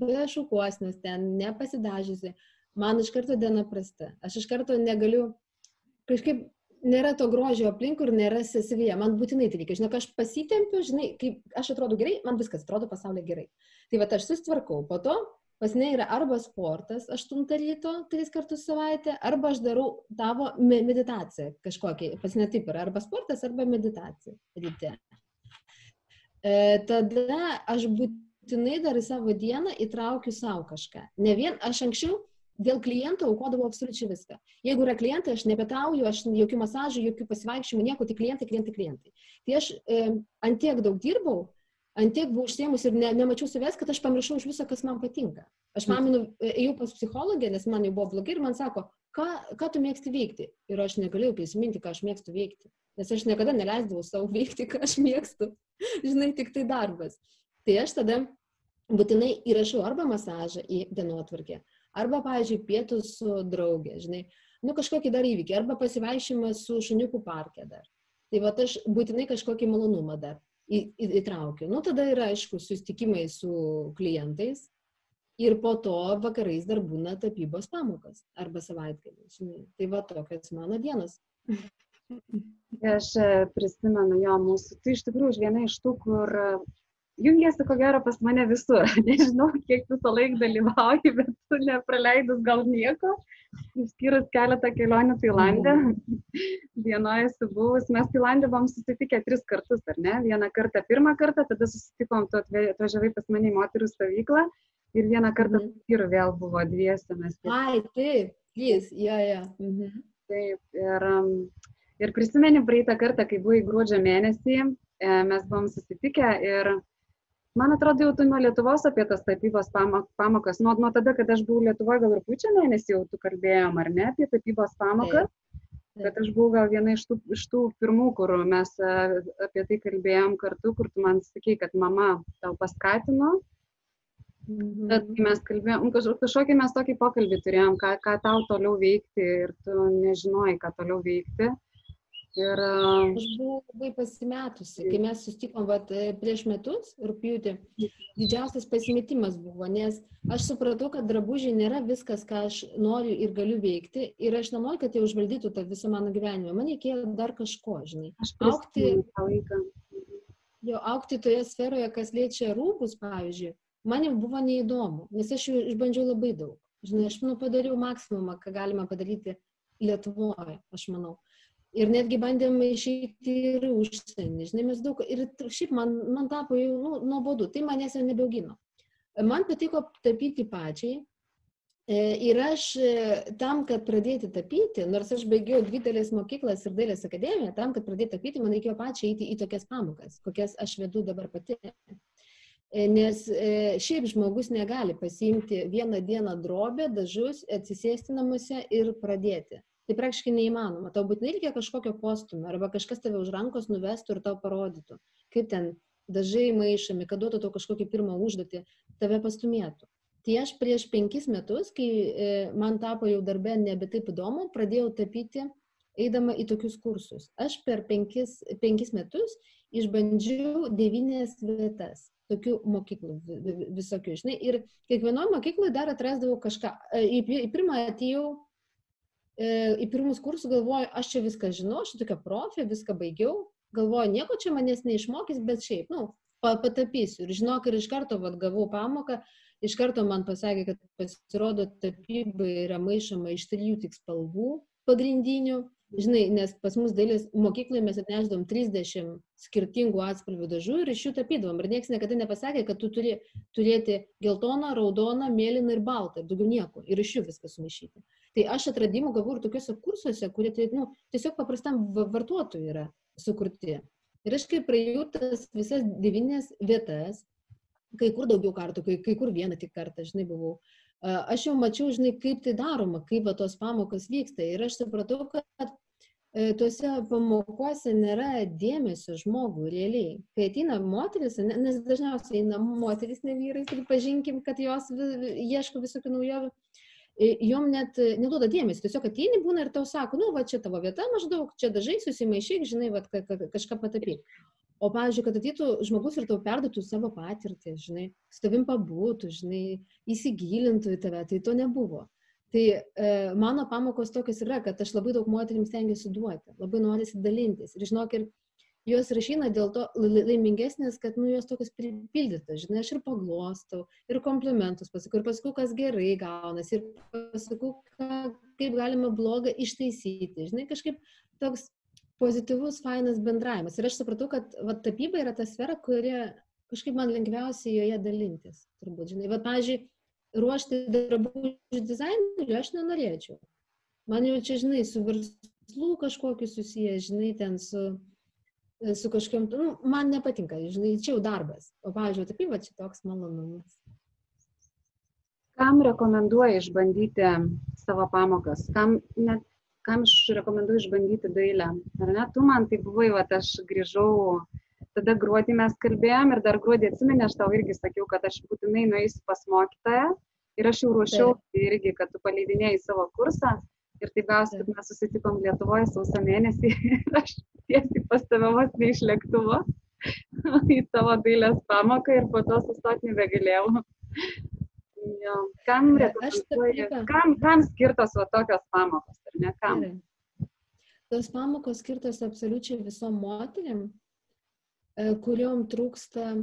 be šukuosnės ten, nepasidažysi, man iš karto diena prasta. Aš iš karto negaliu kažkaip nėra to grožio aplink ir nėra savyje. Man būtinai tai reikia. Žinok, aš pasitempiu, žinai, kaip aš atrodo gerai, man viskas atrodo pasaulyje gerai. Tai va, aš susitvarkau. Po to pas ne yra arba sportas 8 ryto, 3 kartus savaitę, arba aš darau tavo meditaciją kažkokią. Pas ne taip yra, arba sportas, arba meditacija ryte. E, tada aš būtinai dar į savo dieną įtraukiu savo kažką. Ne vien, aš anksčiau dėl kliento aukodavau absoliučiai viską. Jeigu yra klientai, aš nebetrauju, aš jokių masažų, jokių pasivaikščiojimų, nieko, tik klientai, klientai, klientai. Tai aš e, antiek daug dirbau, antiek buvau užsiemus ir ne, nemačiau savęs, kad aš pamiršau iš viso, kas man patinka. Aš maminu, e, ėjau pas psichologę, nes man jau buvo blogai ir man sako, ką, ką tu mėgsti veikti. Ir aš negalėjau prisiminti, ką aš mėgstu veikti. Nes aš niekada neleisdavau savo veikti, ką aš mėgstu. Žinai, tik tai darbas. Tai aš tada būtinai įrašau arba masažą į dienotvarkę, arba, pavyzdžiui, pietus su draugė, žinai, nu kažkokį dar įvykį, arba pasivaišymas su šuniuku parke dar. Tai va aš būtinai kažkokį malonumą dar į, į, įtraukiu. Nu tada yra, aišku, susitikimai su klientais ir po to vakarais dar būna tapybos pamokas arba savaitgaliai, žinai. Tai va tokias mano dienos. Aš e, prisimenu jo mūsų, tai iš tikrųjų viena iš tų, kur jungiasi ko gero pas mane visur. Nežinau, kiek visą laiką dalyvauji, bet tu nepraleidus gal nieko, išskyrus keletą kelionių Tailandė. Mhm. Vienoje esu buvus, mes Tailandė buvom susitikę tris kartus, ar ne? Vieną kartą, pirmą kartą, tada susitikom, tu atvažiavai pas mane į moterų stovyklą ir vieną kartą mm. vyru vėl buvo dviesi mes. Ai, taip, jis, jo, jo. Mhm. Taip, ir, um, ir prisimeni praeitą kartą, kai buvai gruodžio mėnesį, e, mes buvom susitikę ir Man atrodo, jau tu nuo Lietuvos apie tas tapybos pamokas, nuo, nuo tada, kad aš buvau Lietuvoje, gal ir pučia mėnesį jau tu kalbėjom, ar ne, apie tapybos pamokas. Bet aš buvau gal viena iš tų, iš tų pirmų, kur mes apie tai kalbėjom kartu, kur tu man sakei, kad mama tau paskatino. Mhm. Bet kai mes kalbėjom, kažkokį mes tokį pokalbį turėjom, ką, ką tau toliau veikti ir tu nežinojai, ką toliau veikti. Ir... Aš buvau labai pasimetusi. Kai mes sustikom vat, e, prieš metus, rūpjūtį, didžiausias pasimetimas buvo, nes aš supratau, kad drabužiai nėra viskas, ką aš noriu ir galiu veikti. Ir aš nenoriu, kad jie užvaldytų tą visą mano gyvenimą. Man reikėjo dar kažko, žinai. Aš aukti, jo, aukti toje sferoje, kas liečia rūbus, pavyzdžiui, man jau buvo neįdomu, nes aš jų išbandžiau labai daug. Žinai, aš nu, padariau maksimumą, ką galima padaryti Lietuvoje, aš manau. Ir netgi bandėm išeiti ir užsienį. Žinai, mes daug. Ir šiaip man, man tapo jau nu, nuobodu. Tai manęs jau nebeaugino. Man patiko tapyti pačiai. E, ir aš e, tam, kad pradėti tapyti, nors aš baigiau dvi dailės mokyklas ir dailės akademiją, tam, kad pradėti tapyti, man reikėjo pačiai eiti į tokias pamokas, kokias aš vedu dabar pati. E, nes šiaip žmogus negali pasiimti vieną dieną drobę, dažus, atsisėsti namuose ir pradėti tai praktiškai neįmanoma. Tau būtinai reikia kažkokio postumio arba kažkas tave už rankos nuvestų ir tau parodytų, kaip ten dažai maišomi, kad duotų tau kažkokį pirmą užduotį, tave pastumėtų. Tai aš prieš penkis metus, kai e, man tapo jau darbė nebe taip įdomu, pradėjau tapyti eidama į tokius kursus. Aš per penkis, penkis metus išbandžiau devynės vietas tokių mokyklų visokių, žinai, ir kiekvienoje mokykloje dar atrasdavau kažką. E, į, pirmą atėjau į pirmus kursus galvoju, aš čia viską žinau, aš tokia profė, viską baigiau, galvoju, nieko čia manęs neišmokys, bet šiaip, nu, patapysiu. Ir žinok, ir iš karto vat, gavau pamoką, iš karto man pasakė, kad pasirodo tapyba yra maišoma iš trijų tik spalvų pagrindinių. Žinai, nes pas mus dailės mokykloje mes atnešdavom 30 skirtingų atspalvių dažų ir iš jų tapydavom. Ir niekas niekada nepasakė, kad tu turi turėti geltoną, raudoną, mėlyną ir baltą. Daugiau nieko. Ir iš jų viską sumaišyti. Tai aš atradimų gavau ir tokiuose kursuose, kurie tai, nu, tiesiog paprastam vartotojui yra sukurti. Ir aš kai praėjau tas visas devynės vietas, kai kur daugiau kartų, kai, kai kur vieną tik kartą, žinai, buvau, aš jau mačiau, žinai, kaip tai daroma, kaip va, tos pamokos vyksta. Ir aš supratau, kad e, tuose pamokose nėra dėmesio žmogų realiai. Kai ateina moteris, nes dažniausiai eina moteris, ne vyrai, pripažinkim, kad jos ieško visokių naujovių, jom net neduoda dėmesio, tiesiog ateini būna ir tau sako, nu, va čia tavo vieta maždaug, čia dažai susimaišyk, žinai, va, kažką patapyk. O, pavyzdžiui, kad ateitų žmogus ir tau perduotų savo patirtį, žinai, su tavim pabūtų, žinai, įsigilintų į tave, tai to nebuvo. Tai e, mano pamokos tokios yra, kad aš labai daug moterims stengiuosi duoti, labai norisi dalintis. Ir žinok, ir jos rašyna dėl to laimingesnės, kad, nu, jos tokios pripildytos, žinai, aš ir paglostau, ir komplimentus pasakau, ir pasakau, kas gerai gaunasi, ir pasakau, ką, kaip galima blogą ištaisyti, žinai, kažkaip toks pozityvus, fainas bendravimas. Ir aš supratau, kad va, tapyba yra ta sfera, kuri kažkaip man lengviausiai joje dalintis. Turbūt, žinai, va, pažiūrėjau, ruošti drabužių dizainerių aš nenorėčiau. Man jau čia, žinai, su verslu kažkokiu susiję, žinai, ten su, su kažkokiam, nu, man nepatinka, žinai, čia jau darbas. O, pavyzdžiui, tapyba čia toks malonumas. Kam rekomenduoji išbandyti savo pamokas? Kam net kam aš rekomenduoju išbandyti dailę. Ar ne? Tu man tai buvai, va, aš grįžau, tada gruodį mes kalbėjom ir dar gruodį atsimeni, aš tau irgi sakiau, kad aš būtinai nueisiu pas mokytoją ir aš jau ruošiau tai irgi, kad tu paleidinėjai savo kursą ir taip gausi, kad mes susitikom Lietuvoje sausio mėnesį ir aš tiesiai pas tave vos ne iš lėktuvo į tavo dailės pamoką ir po to sustoti nebegalėjau. Jo. Kam, kam, kam skirtos va tokios pamokos, ar ne kam? Tos pamokos skirtos absoliučiai visom moteriam, e, kuriuom trūksta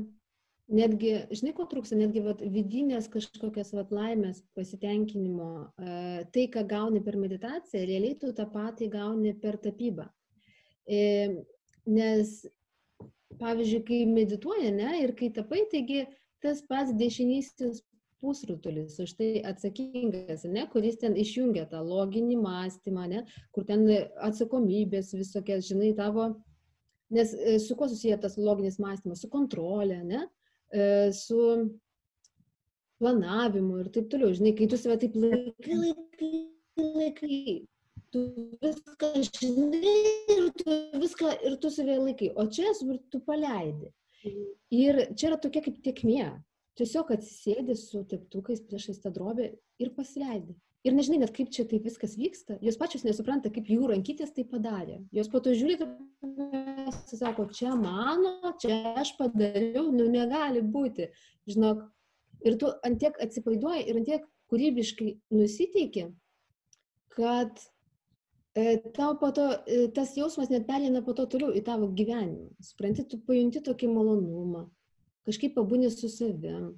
netgi, žinai, ko trūksta, netgi vat, vidinės kažkokias vat, laimės, pasitenkinimo. E, tai, ką gauni per meditaciją, realiai tu tą patį gauni per tapybą. E, nes, pavyzdžiui, kai medituoja, ne, ir kai tapai, taigi tas pats dešinysis pusrutulis už tai atsakingas, ne, kuris ten išjungia tą loginį mąstymą, ne, kur ten atsakomybės visokias, žinai, tavo, nes e, su kuo susiję tas loginis mąstymas, su kontrolė, ne, e, su planavimu ir taip toliau, žinai, kai tu save taip laikai, laikai, laikai, tu viską žinai ir tu viską, ir tu save laikai, o čia tu paleidi. Ir čia yra tokia kaip tiekmė, tiesiog atsisėdi su teptukais priešais tą drobę ir pasileidi. Ir nežinai net, kaip čia taip viskas vyksta. Jos pačios nesupranta, kaip jų rankytės tai padarė. Jos po to žiūri, ir sako, čia mano, čia aš padariau, nu negali būti. Žinok, ir tu antiek atsipaiduoji ir antiek kūrybiškai nusiteiki, kad e, tau po to, e, tas jausmas net perėina po to toliau į tavo gyvenimą. Supranti, tu pajunti tokį malonumą, kažkaip pabūni su savim,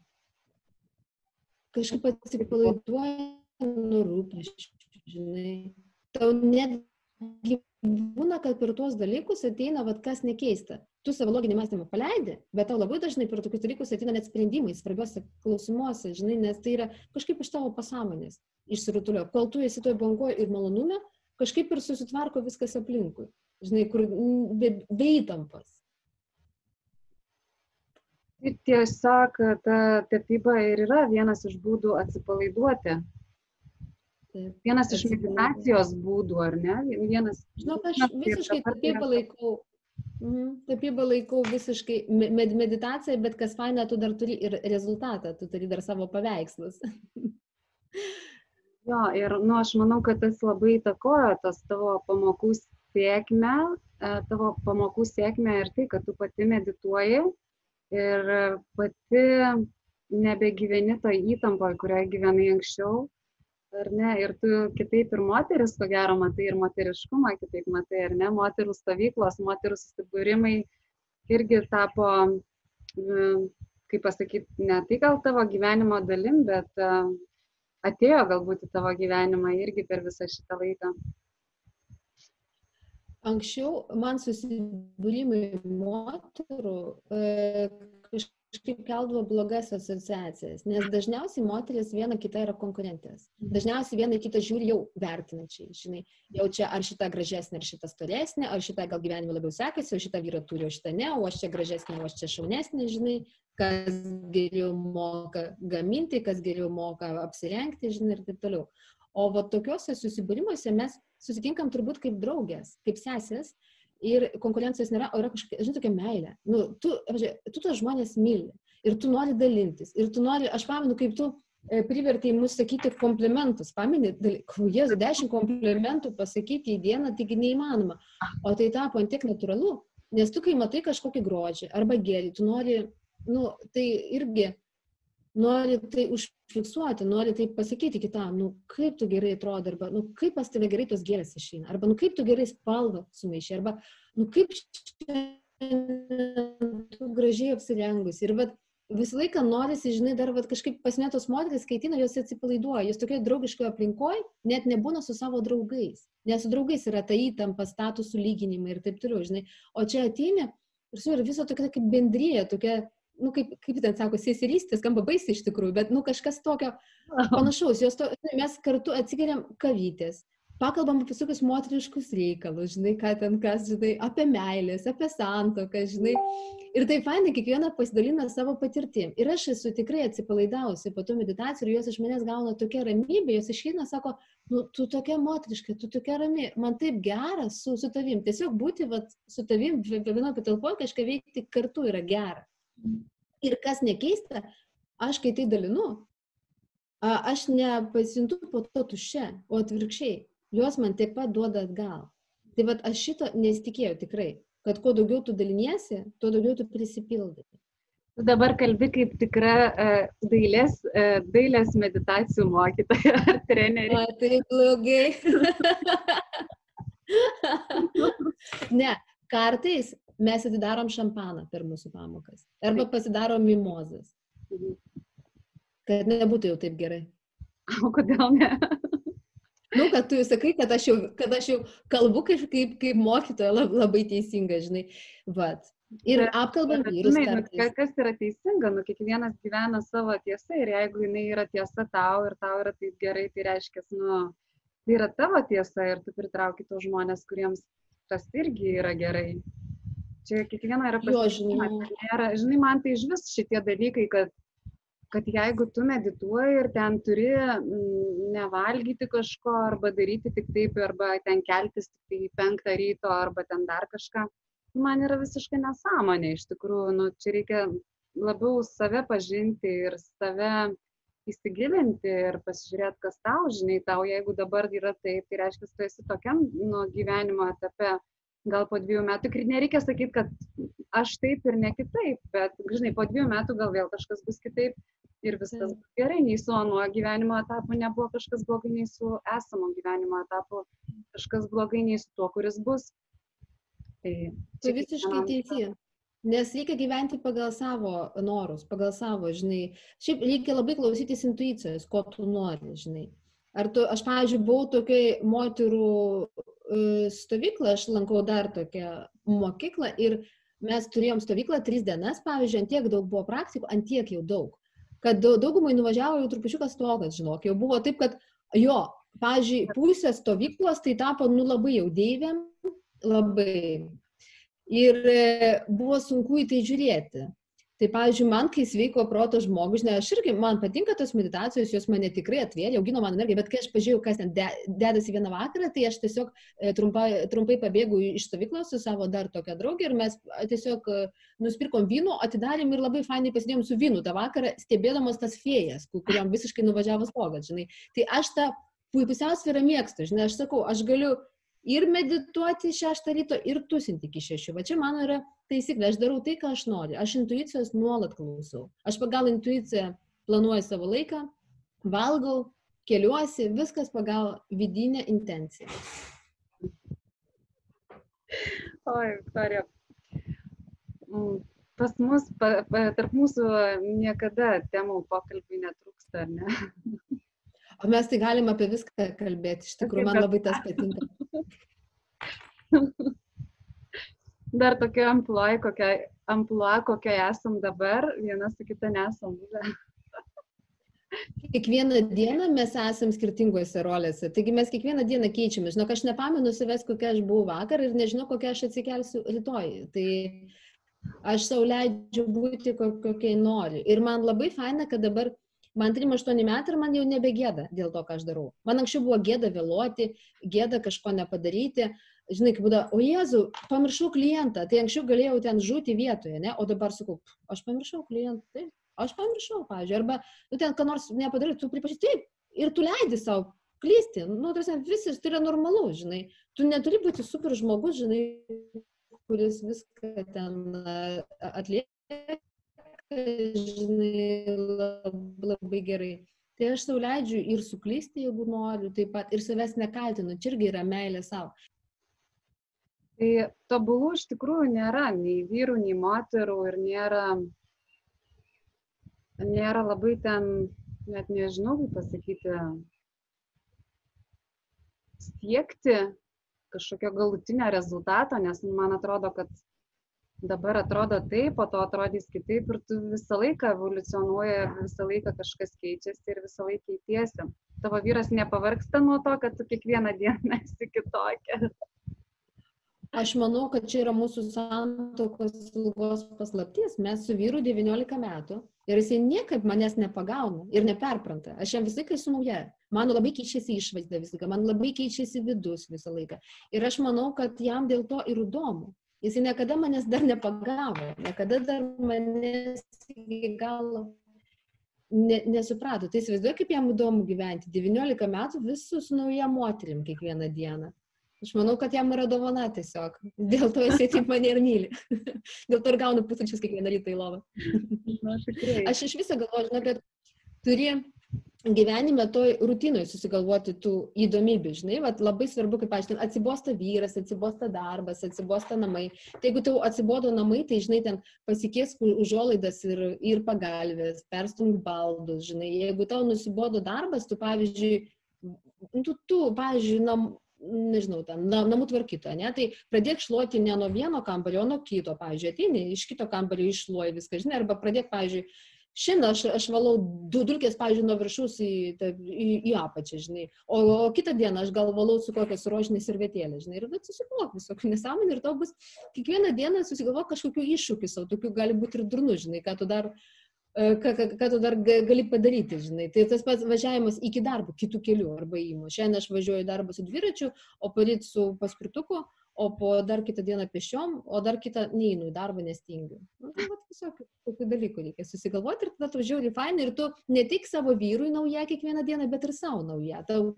kažkaip atsipalaiduoji nuo rūpeščių, žinai. Tau netgi būna, kad per tuos dalykus ateina, vad kas nekeista. Tu savo loginį mąstymą paleidi, bet tau labai dažnai per tokius dalykus ateina net sprendimai svarbiuose klausimuose, žinai, nes tai yra kažkaip iš tavo pasąmonės išsirutulio. Kol tu esi toje bangoje ir malonume, kažkaip ir susitvarko viskas aplinkui. Žinai, kur be, be įtampos. Tiesiog ta tapyba ir yra vienas iš būdų atsipalaiduoti. Vienas iš meditacijos būdų, ar ne? Vienas. Žinok, aš visiškai tapybą laikau. Mhm, tapybą laikau visiškai med meditacija, bet kas faina, tu dar turi ir rezultatą, tu turi dar savo paveikslus. jo, ir nu, aš manau, kad tas labai įtakojo tas tavo pamokų sėkmę, e, tavo pamokų sėkmę ir tai, kad tu pati medituoji ir pati nebegyveni toj įtampoje, kurioje gyvenai anksčiau, ar ne, ir tu kitaip ir moteris, ko gero, matai ir moteriškumą, kitaip matai, ar ne, moterų stovyklos, moterų susibūrimai irgi tapo, kaip pasakyti, ne tai gal tavo gyvenimo dalim, bet atėjo galbūt į tavo gyvenimą irgi per visą šitą laiką. Anksčiau man susibūrimai moterų e, kažkaip keldavo blogas asociacijas, nes dažniausiai moteris viena kita yra konkurentės. Dažniausiai viena kita žiūri jau vertinančiai, žinai, jau čia ar šita gražesnė, ar šita storesnė, ar šita gal gyvenime labiau sekasi, o šita vyra turi, o šita ne, o aš čia gražesnė, o aš čia šaunesnė, žinai, kas geriau moka gaminti, kas geriau moka apsirengti, žinai, ir taip toliau. O va tokiuose susibūrimuose mes susitinkam turbūt kaip draugės, kaip sesės ir konkurencijos nėra, o yra kažkokia, žinai, tokia meilė. Nu, tu, važiuoji, tu tos žmonės myli ir tu nori dalintis. Ir tu nori, aš pamenu, kaip tu e, privertai mus sakyti komplimentus. Pameni, krūjas, dešimt komplimentų pasakyti į dieną, taigi neįmanoma. O tai tapo ant tiek natūralu, nes tu kai matai kažkokį grožį arba gėrį, tu nori, nu, tai irgi nori tai užfiksuoti, nori tai pasakyti kitam, nu kaip tu gerai atrodo, arba nu kaip pas tave gerai tos gėlės išeina, arba nu kaip tu gerai spalvą sumaišė, arba nu kaip tu gražiai apsirengus. Ir vat, visą laiką norisi, žinai, dar vat, kažkaip pasimėtos moteris skaitina, jos atsipalaiduoja, jos tokioje draugiškoje aplinkoje net nebūna su savo draugais, nes su draugais yra ta įtampa, statusų lyginimai ir taip toliau, žinai. O čia ateini ir su ir viso tokia kaip bendryje, tokia nu, kaip, kaip ten sako, seserystė, skamba baisiai iš tikrųjų, bet, nu, kažkas tokio panašaus. To, mes kartu atsigeriam kavytės, pakalbam apie visokius moteriškus reikalus, žinai, ką ten kas, žinai, apie meilės, apie santoką, žinai. Ir tai fainai, kiekviena pasidalina savo patirtim. Ir aš esu tikrai atsipalaidavusi po tų meditacijų ir jos iš manęs gauna tokia ramybė, jos išeina, sako, nu, tu tokia moteriška, tu tokia rami, man taip gera su, su tavim. Tiesiog būti vat, su tavim vienoje patalpoje kažką veikti kartu yra gera. Ir kas nekeista, aš kai tai dalinu, aš nepasijuntu po to tuščia, o atvirkščiai, jos man taip pat duoda atgal. Tai vad aš šito nesitikėjau tikrai, kad kuo daugiau tu daliniesi, tuo daugiau tu prisipildai. Tu dabar kalbi kaip tikra uh, dailės, uh, dailės meditacijų mokytoja ar trenerė. O, tai blogai. ne, kartais mes atidarom šampaną per mūsų pamokas. Arba pasidarom mimozas. Mhm. Kad nebūtų jau taip gerai. O kodėl ne? Nu, kad tu sakai, kad aš jau, kad aš jau kalbu kaip, kaip, mokytoja labai teisinga, žinai. Vat. Ir apkalbant vyrus. Žinai, nu, kas yra teisinga, nu, kiekvienas gyvena savo tiesą ir jeigu jinai yra tiesa tau ir tau yra taip gerai, tai reiškia, nu, tai yra tavo tiesa ir tu pritrauki tos žmonės, kuriems tas irgi yra gerai čia kiekvieno yra pasirinkimas. Nėra, žinai, man tai iš vis šitie dalykai, kad, kad jeigu tu medituoji ir ten turi mm, nevalgyti kažko arba daryti tik taip, arba ten keltis tik tai penktą ryto, arba ten dar kažką, man yra visiškai nesąmonė. Iš tikrųjų, nu, čia reikia labiau save pažinti ir save įsigilinti ir pasižiūrėti, kas tau, žinai, tau, jeigu dabar yra taip, tai reiškia, tu esi tokiam nu, gyvenimo etape, gal po dviejų metų, ir nereikia sakyti, kad aš taip ir ne kitaip, bet, žinai, po dviejų metų gal vėl kažkas bus kitaip ir viskas bus gerai, nei su anuo gyvenimo etapu nebuvo kažkas blogai, nei su esamu gyvenimo etapu kažkas blogai, nei su tuo, kuris bus. Tai, tai visiškai teisė. Nes reikia gyventi pagal savo norus, pagal savo, žinai. Šiaip reikia labai klausytis intuicijos, ko tu nori, žinai. Ar tu, aš, pavyzdžiui, buvau tokiai moterų stovyklą, aš lankau dar tokią mokyklą ir mes turėjom stovyklą tris dienas, pavyzdžiui, ant tiek daug buvo praktikų, ant tiek jau daug, kad daugumai nuvažiavo jau trupučiukas stogas, žinok, jau buvo taip, kad jo, pavyzdžiui, pusė stovyklos tai tapo, nu, labai jau deivėm, labai. Ir e, buvo sunku į tai žiūrėti. Tai, pavyzdžiui, man, kai sveiko proto žmogus, ne, aš irgi, man patinka tos meditacijos, jos mane tikrai atvėrė, augino man energiją, bet kai aš pažiūrėjau, kas ten de, dedasi vieną vakarą, tai aš tiesiog e, trumpai, trumpai pabėgau iš stovyklos su savo dar tokia draugė ir mes tiesiog e, nusipirkom vyno, atidarėm ir labai fainai pasidėjom su vynu tą vakarą, stebėdamas tas fėjas, kuriam visiškai nuvažiavo stogas, žinai. Tai aš tą pusiausvyrą mėgstu, žinai, aš sakau, aš galiu ir medituoti šeštą ryto, ir tusinti iki šešių. Va čia mano yra taisyklė, aš darau tai, ką aš noriu. Aš intuicijos nuolat klausau. Aš pagal intuiciją planuoju savo laiką, valgau, keliuosi, viskas pagal vidinę intenciją. Oi, Viktorija. Mm, pas mus, pa, pa, tarp mūsų niekada temų pokalbiai netrūksta, ar ne? O mes tai galim apie viską kalbėti, iš tikrųjų, man labai tas patinka. Dar tokia amplua, kokia, amplua, kokia esam dabar, viena su kita nesam buvę. Kiekvieną dieną mes esam skirtingose rolėse, taigi mes kiekvieną dieną keičiame. Žinok, aš nepamenu savęs, kokia aš buvau vakar ir nežinau, kokia aš atsikelsiu rytoj. Tai aš savo leidžiu būti kokiai nori. Ir man labai faina, kad dabar man 3-8 metai ir man jau nebegėda dėl to, ką aš darau. Man anksčiau buvo gėda vėluoti, gėda kažko nepadaryti. Žinai, kaip būda, o Jėzu, pamiršau klientą, tai anksčiau galėjau ten žūti vietoje, ne? o dabar sakau, aš pamiršau klientą, taip, aš pamiršau, pavyzdžiui, arba, nu, ten ką nors nepadarai, tu pripažįsti, taip, ir tu leidi savo klysti, nu, tarsi, visas tai yra normalu, žinai, tu neturi būti super žmogus, žinai, kuris viską ten atlieka, žinai, labai, gerai. Tai aš sau leidžiu ir suklysti, jeigu noriu, taip pat ir savęs nekaltinu, čia irgi yra meilė savo. Tai tobulų iš tikrųjų nėra, nei vyrų, nei moterų ir nėra, nėra labai ten, net nežinau, kaip pasakyti, siekti kažkokio galutinio rezultato, nes man atrodo, kad dabar atrodo taip, po to atrodys kitaip ir tu visą laiką evoliucionuoja, visą laiką kažkas keičiasi ir visą laiką keitiesi. Tavo vyras nepavarksta nuo to, kad tu kiekvieną dieną esi kitokia. Aš manau, kad čia yra mūsų santokos ilgos paslapties. Mes su vyru 19 metų ir jisai niekaip manęs nepagauna ir neperpranta. Aš jam visą laiką esu nauja. Man labai keičiasi išvaizda visą laiką, man labai keičiasi vidus visą laiką. Ir aš manau, kad jam dėl to ir įdomu. Jisai niekada manęs dar nepagavo, niekada dar manęs iki galo ne, nesuprato. Tai įsivaizduoju, kaip jam įdomu gyventi. 19 metų visų su nauja moterim kiekvieną dieną. Aš manau, kad jam yra dovana tiesiog. Dėl to jisai taip mane ir myli. Dėl to ir gaunu pusryčius kiekvieną rytą į lovą. Aš iš viso galvoju, žinai, kad turi gyvenime toj rutinoj susigalvoti tų įdomybių, žinai, vat, labai svarbu, kaip aš ten atsibosta vyras, atsibosta darbas, atsibosta namai. Tai jeigu tau atsibodo namai, tai žinai, ten pasikės užuolaidas ir, ir pagalvės, perstumk baldus, žinai, jeigu tau nusibodo darbas, tu pavyzdžiui, tu, tu pavyzdžiui, nam, nežinau, ten, namų tvarkytoja, ne, tai pradėk šluoti ne nuo vieno kambario, o nuo kito, pavyzdžiui, ateini iš kito kambario iššluoji viską, žinai, arba pradėk, pavyzdžiui, Šiandien aš, aš valau du dulkės, pavyzdžiui, nuo viršus į, į, į apačią, žinai. O, o kitą dieną aš gal valau su kokias rožinės servetėlės, žinai. Ir susigalvok visokių nesąmonį ir tau bus kiekvieną dieną susigalvok kažkokiu iššūkiu savo, tokių gali būti ir durnu, žinai, ką tu dar, ką, ką, ką tu dar gali padaryti, žinai. Tai tas pats važiavimas iki darbo, kitų kelių arba įmų. Šiandien aš važiuoju į darbą su dviračiu, o paryt su paspirtuku o po dar kitą dieną pešiom, o dar kitą neinu į darbą, nes tingiu. Nu, tai va, tiesiog tokių dalykų reikia susigalvoti ir tada tu žiūri fainai ir tu ne tik savo vyrui nauja kiekvieną dieną, bet ir savo nauja. Tau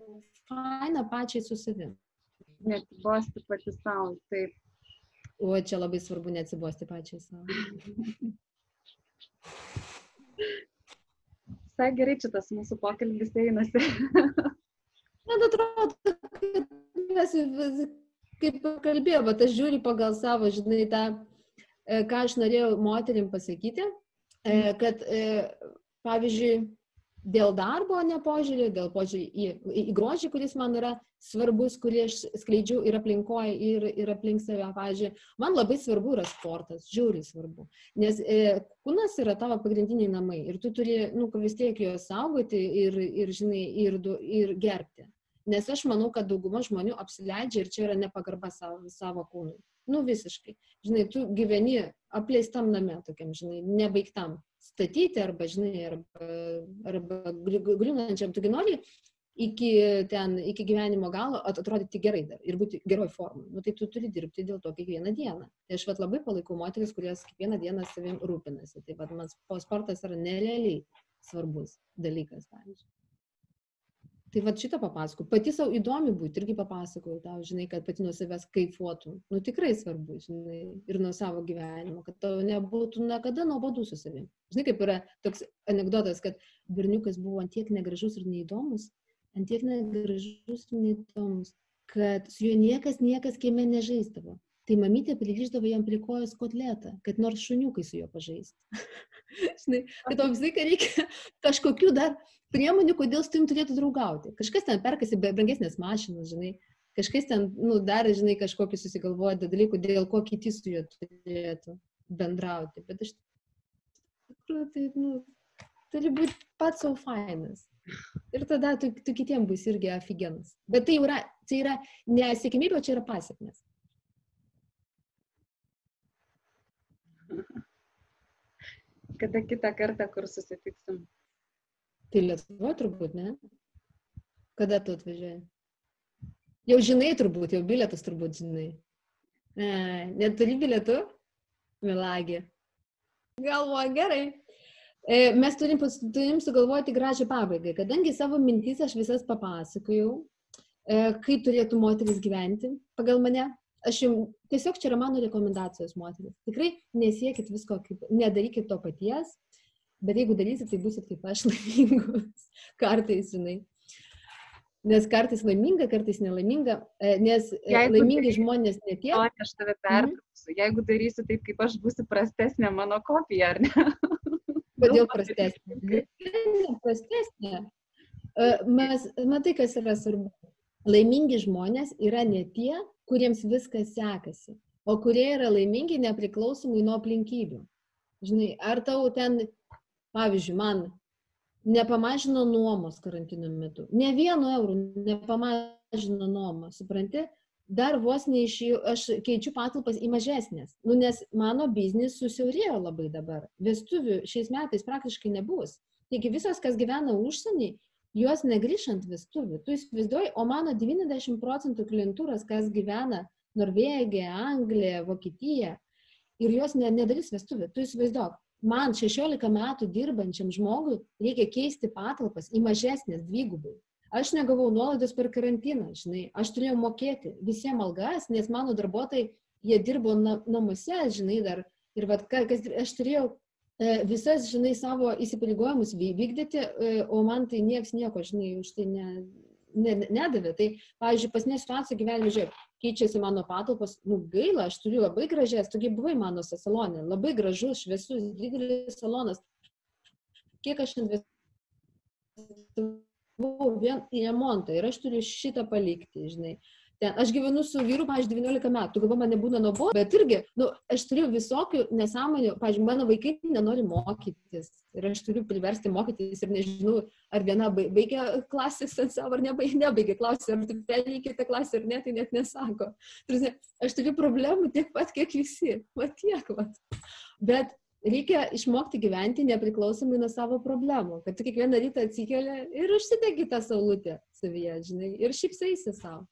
faina pačiai su savimi. Neatsibosti pati savo, taip. O čia labai svarbu neatsibosti pačiai savo. Visai gerai čia tas mūsų pokalbis einasi. Man atrodo, kad mes kaip kalbėjau, bet aš žiūriu pagal savo, žinai, tą, e, ką aš norėjau moterim pasakyti, e, kad, e, pavyzdžiui, dėl darbo nepožiūrį, dėl požiūrį į, į grožį, kuris man yra svarbus, kurį aš skleidžiu ir aplinkoje, ir, ir aplink save, pavyzdžiui, man labai svarbu yra sportas, žiūri svarbu, nes e, kūnas yra tavo pagrindiniai namai ir tu turi, nu, vis tiek juos saugoti ir, ir žinai, ir, ir gerbti. Nes aš manau, kad dauguma žmonių apsileidžia ir čia yra nepagarba savo, savo kūnui. Nu visiškai. Žinai, tu gyveni apleistam name, tokiam, žinai, nebaigtam statyti arba, žinai, arba, arba griūnančiam. Tu nori iki ten, iki gyvenimo galo atrodyti gerai dar ir būti geroj formai. Nu, tai tu turi dirbti dėl to kiekvieną dieną. Tai aš vat, labai palaikau moteris, kurios kiekvieną dieną savim rūpinasi. Tai vat, man sportas yra nerealiai svarbus dalykas, pavyzdžiui. Tai va šitą papasakau. Pati savo įdomi būti, irgi papasakau tau, žinai, kad pati nuo savęs kaifuotum. Nu tikrai svarbu, žinai, ir nuo savo gyvenimo, kad tau nebūtų niekada nuobodu su savimi. Žinai, kaip yra toks anegdotas, kad berniukas buvo antiek negražus ir neįdomus, antiek negražus ir neįdomus, kad su juo niekas, niekas kieme nežaisdavo. Tai mamytė priliždavo jam prie kojos kotletą, kad nors šuniukai su juo pažaistų. žinai, tau visą laiką reikia kažkokių dar priemonių, kodėl su tavim turėtų draugauti. Kažkas ten perkasi brangesnės mašinas, žinai, kažkas ten, nu, dar, žinai, kažkokį susigalvoja dalykų, dėl ko kiti su juo turėtų bendrauti. Bet aš tikrųjų, tai, nu, turi būti pats savo fainas. Ir tada tu, tu kitiems bus irgi aфиgenas. Bet tai yra, tai yra ne sėkmybė, o čia yra pasiekmes. Kada kitą kartą, kur susitiksim? Tai Lietuva turbūt, ne? Kada tu atvažiuoji? Jau žinai turbūt, jau bilietus turbūt žinai. E, neturi bilietų? Milagė. Galvoju, gerai. E, mes turim, turim sugalvoti gražią pabaigą, kadangi savo mintys aš visas papasakojau, e, kaip turėtų moteris gyventi pagal mane. Aš jums tiesiog čia yra mano rekomendacijos moteris. Tikrai nesiekit visko, kaip, nedarykit to paties, Bet jeigu darysit, tai busit kaip aš laimingus. Kartais, žinai. Nes kartais laiminga, kartais nelaiminga, e, nes e, jeigu laimingi darysi, žmonės netie. O aš tave pertrauksiu. Mm. Jeigu darysiu taip, kaip aš būsiu prastesnė mano kopija, ar ne? Kodėl prastesnė? prastesnė. E, mes, matai, kas yra svarbu. Laimingi žmonės yra ne tie, kuriems viskas sekasi, o kurie yra laimingi nepriklausomai nuo aplinkybių. Žinai, ar tau ten Pavyzdžiui, man nepamažino nuomos karantino metu. Ne vienu eurų nepamažino nuomą, supranti? Dar vos neišėjau, aš keičiu patalpas į mažesnės. Nu, nes mano biznis susiaurėjo labai dabar. Vestuvių šiais metais praktiškai nebus. Taigi visas, kas gyvena užsienį, juos negrįžant vestuvių. Tu įsivaizduoji, o mano 90 procentų klientūros, kas gyvena Norvegija, Anglija, Vokietija, ir jos nedarys vestuvių. Tu įsivaizduok, man 16 metų dirbančiam žmogui reikia keisti patalpas į mažesnės dvigubai. Aš negavau nuolaidos per karantiną, žinai, aš turėjau mokėti visiems algas, nes mano darbuotojai, jie dirbo na, namuose, žinai, dar. Ir vad, kas aš turėjau visas, žinai, savo įsipareigojimus vykdyti, e, o man tai nieks nieko, žinai, už tai ne, ne, nedavė. Tai, pavyzdžiui, pas nesituacija gyvenime, žiūrėk, keičiasi mano patalpos, nu gaila, aš turiu labai gražias, tokie buvai mano salonė, labai gražus, šviesus, didelis salonas. Kiek aš investavau vien į remontą ir aš turiu šitą palikti, žinai ten, aš gyvenu su vyru, pavyzdžiui, 19 metų, galvo man nebūna nuobodu, bet irgi, nu, aš turiu visokių nesąmonių, pavyzdžiui, mano vaikai nenori mokytis ir aš turiu priversti mokytis ir nežinau, ar viena baigia klasės ant savo, ar nebaigia, nebaigia klasės, ar tu perėjai kitą klasę ar ne, tai net nesako. Turisi, aš turiu problemų tiek pat, kiek visi, va tiek, va. Bet reikia išmokti gyventi nepriklausomai nuo savo problemų, kad tu kiekvieną rytą atsikeli ir užsidegi tą saulutę savyje, žinai, ir šypsaisi savo.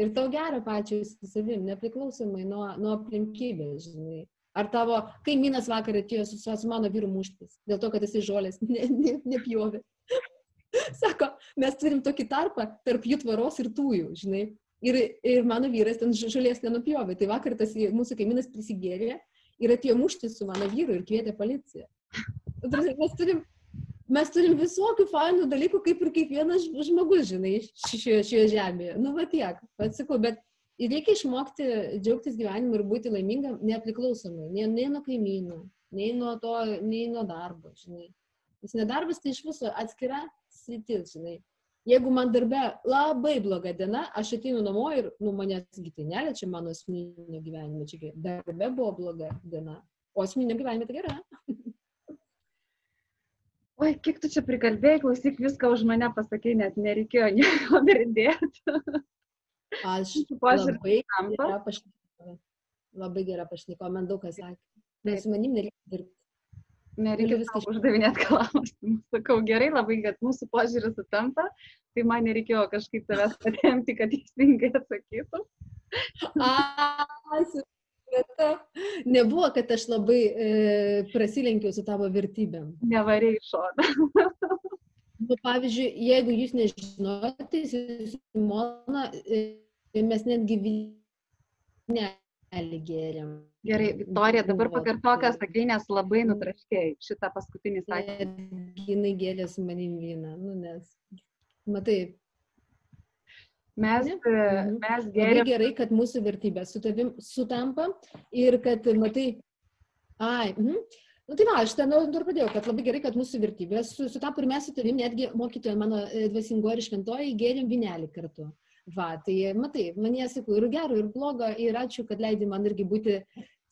Ir tau gera pačiai su savim, nepriklausomai nuo, nuo aplinkybės, žinai. Ar tavo kaimynas vakar atėjo su, su mano vyru muštis, dėl to, kad jisai žolės ne, ne, nepjovė. Sako, mes turim tokį tarpą tarp jų tvaros ir tųjų, žinai. Ir, ir mano vyras ten žolės nenupjovė. Tai vakar tas mūsų kaimynas prisigėrė ir atėjo muštis su mano vyru ir kvietė policiją. Mes turim mes turim visokių fainų dalykų, kaip ir kiekvienas žmogus, žinai, šioje, šioje žemėje. Nu, va tiek, atsakau, bet reikia išmokti džiaugtis gyvenimu ir būti laimingam nepriklausomai, nei, nei nuo kaimynų, nei nuo to, nei nuo darbo, žinai. Nes nedarbas tai iš viso atskira sritis, žinai. Jeigu man darbe labai bloga diena, aš ateinu namo ir, nu, manęs tai neliečia mano asmeninio gyvenimo, čia darbe buvo bloga diena, o asmeninio gyvenime tai gera. Oi, kiek tu čia prikalbėjai, klausyk, viską už mane pasakai, net nereikėjo nieko pridėti. Aš labai gera pašnekovė. Labai gera pašnekovė, man daug kas sakė. Nes su manim nereikia dirbti. Nereikia viską uždavinėti klausimus. Sakau, gerai, labai, kad mūsų požiūris sutampa, tai man nereikėjo kažkaip tavęs patempti, kad teisingai atsakytų. A, vieta. Nebuvo, kad aš labai e, prasilenkiau su tavo vertybėm. Nevariai šoną. nu, pavyzdžiui, jeigu jūs nežinote, Simona, e, mes netgi vynelį gėrėm. Gerai, Viktorija, dabar pakartok, ką sakai, nes labai nutraškėjai šitą paskutinį sakinį. Jinai gėlė su manim vyną, nu, nes, matai, Mes, e, mhm. mes geriam. Labai gerai, kad mūsų vertybės su tavim sutampa ir kad, matai, ai, mhm. Nu tai va, aš ten ir pradėjau, kad labai gerai, kad mūsų vertybės sutapo ir mes su tavim, netgi mokytoja mano e, dvasingo ir šventoji, gėrėm vinelį kartu. Va, tai matai, man sakau, ir gero, ir blogo, ir ačiū, kad leidai man irgi būti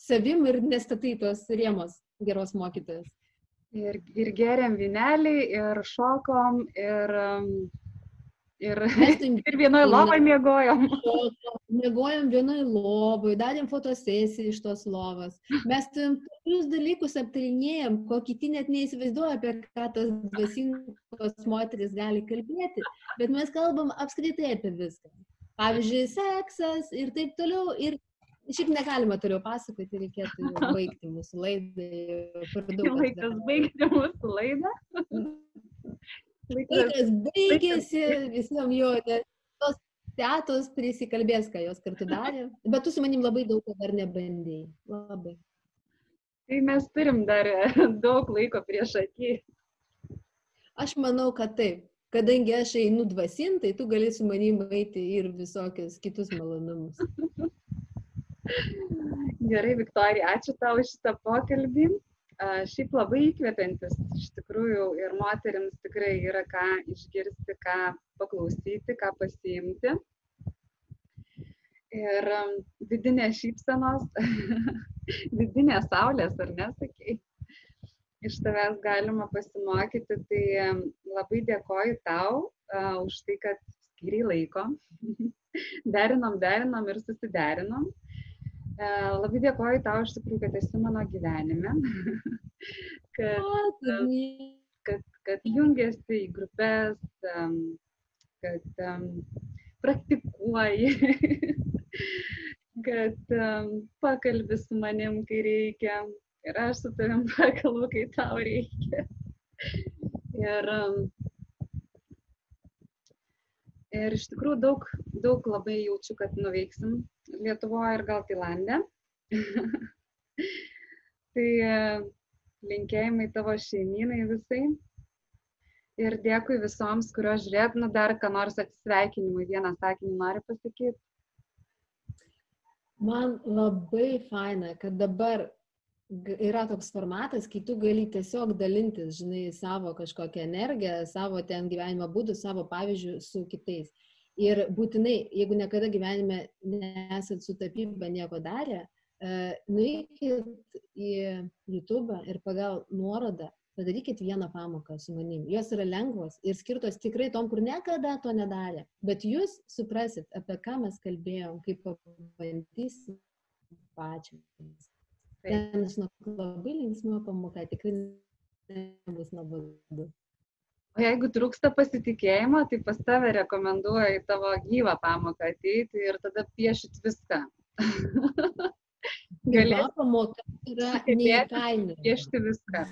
savim ir nestatai tos rėmos geros mokytojas. Ir, ir geriam vinelį, ir šokom, ir um, Ir, ir vienoje lovoje miegojom. Miegojom vienoje lovoje, darėm fotosesiją iš tos lovos. Mes tokius dalykus aptarinėjom, ko kiti net neįsivaizduoja, apie ką tas dvasingos moteris gali kalbėti. Bet mes kalbam apskritai apie viską. Pavyzdžiui, seksas ir taip toliau. Ir Šiaip negalima toliau pasakoti, reikėtų baigti mūsų laidą. Laikas baigti mūsų laidą. Laikas baigėsi, visam jo, tos tetos prisikalbės, ką jos kartu darė. Bet tu su manim labai daug ko dar nebandėjai. Labai. Tai mes turim dar daug laiko prieš akį. Aš manau, kad taip. Kadangi aš einu dvasintai, tu gali su manim eiti ir visokius kitus malonumus. Gerai, Viktorija, ačiū tau už šitą pokalbį šiaip labai įkvepiantis iš tikrųjų ir moteriams tikrai yra ką išgirsti, ką paklausyti, ką pasiimti. Ir vidinės šypsenos, vidinės saulės, ar nesakei, iš tavęs galima pasimokyti, tai labai dėkoju tau uh, už tai, kad skiriai laiko. derinom, derinom ir susiderinom. E, labai dėkoju tau iš tikrųjų, kad esi mano gyvenime, kad, kad, kad jungiasi į grupės, kad praktikuoji, kad pakalbi su manim, kai reikia, ir aš su tavim pakalbu, kai tau reikia. Ir, ir iš tikrųjų daug, daug labai jaučiu, kad nuveiksim Lietuvoje ir gal Tailandė. tai e, linkėjimai tavo šeimynai visai. Ir dėkui visoms, kurios žiūrėt, nu dar ką nors atsisveikinimui, vieną sakinį nori pasakyti. Man labai faina, kad dabar yra toks formatas, kai tu gali tiesiog dalintis, žinai, savo kažkokią energiją, savo ten gyvenimo būdų, savo pavyzdžių su kitais. Ir būtinai, jeigu niekada gyvenime nesat su tapyba nieko darę, uh, nueikit į YouTube ir pagal nuorodą padarykit vieną pamoką su manim. Jos yra lengvos ir skirtos tikrai tom, kur niekada to nedarė. Bet jūs suprasit, apie ką mes kalbėjom, kaip pabandysit pačios. Ten, žinok, labai linksma pamoka, tikrai nebus nuobodu. O jeigu trūksta pasitikėjimo, tai pas tave rekomenduoju į tavo gyvą pamoką ateiti ir tada piešit viską. Galėtų pamoka yra neįkainojama. Piešti viską.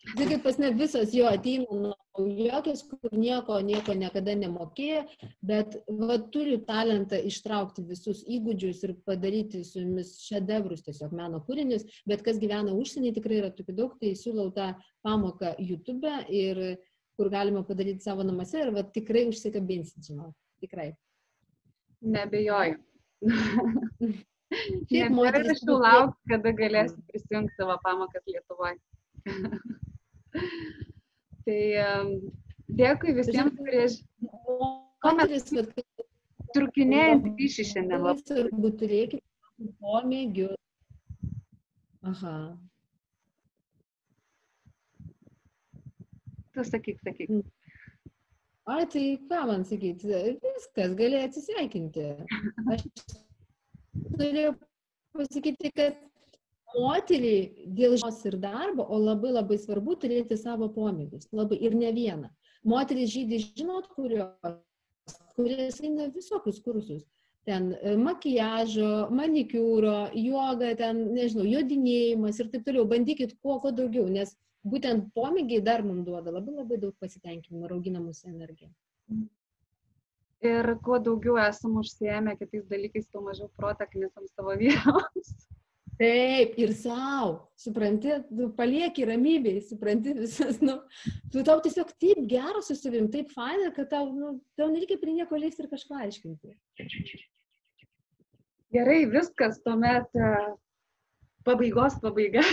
Kaip pas ne visas jo ateina naujokės, kur nieko, nieko niekada nemokėjo, bet va, turi talentą ištraukti visus įgūdžius ir padaryti su jumis šedevrus, tiesiog meno kūrinius, bet kas gyvena užsienį tikrai yra tokių daug, tai siūlau tą pamoką YouTube ir kur galima padaryti savo namuose ir va, tikrai užsikabinsit, žinau, tikrai. Nebejoju. Šiaip moteris lauk, kada galėsi prisijungti savo pamokas Lietuvoje. tai dėkui visiems, kurie... Moteris, trukinėjant ryšį šiandien labai. Turbūt turėkite pomėgių. Aha. Tu sakyk, sakyk. Ai, tai ką man sakyti, viskas, gali atsisveikinti. Aš turėjau pasakyti, kad moteriai dėl žinios ir darbo, o labai labai svarbu turėti savo pomėgius. Labai ir ne vieną. Moteris žydai žinot, kurios, kuris eina visokius kursus. Ten e, makiažo, manikiūro, joga, ten, nežinau, jodinėjimas ir taip toliau. Bandykit kuo, kuo daugiau, nes būtent pomėgiai dar mums duoda labai labai daug pasitenkinimo ir augina mūsų energiją. Ir kuo daugiau esam užsiemę kitais dalykais, tuo mažiau protą knisam savo vyrams. Taip, ir savo, supranti, tu palieki ramybėj, supranti visas, nu, tu tau tiesiog taip gera su savim, taip faina, kad tau, nu, tau nereikia prie nieko leisti ir kažką aiškinti. Gerai, viskas, tuomet uh, pabaigos pabaiga.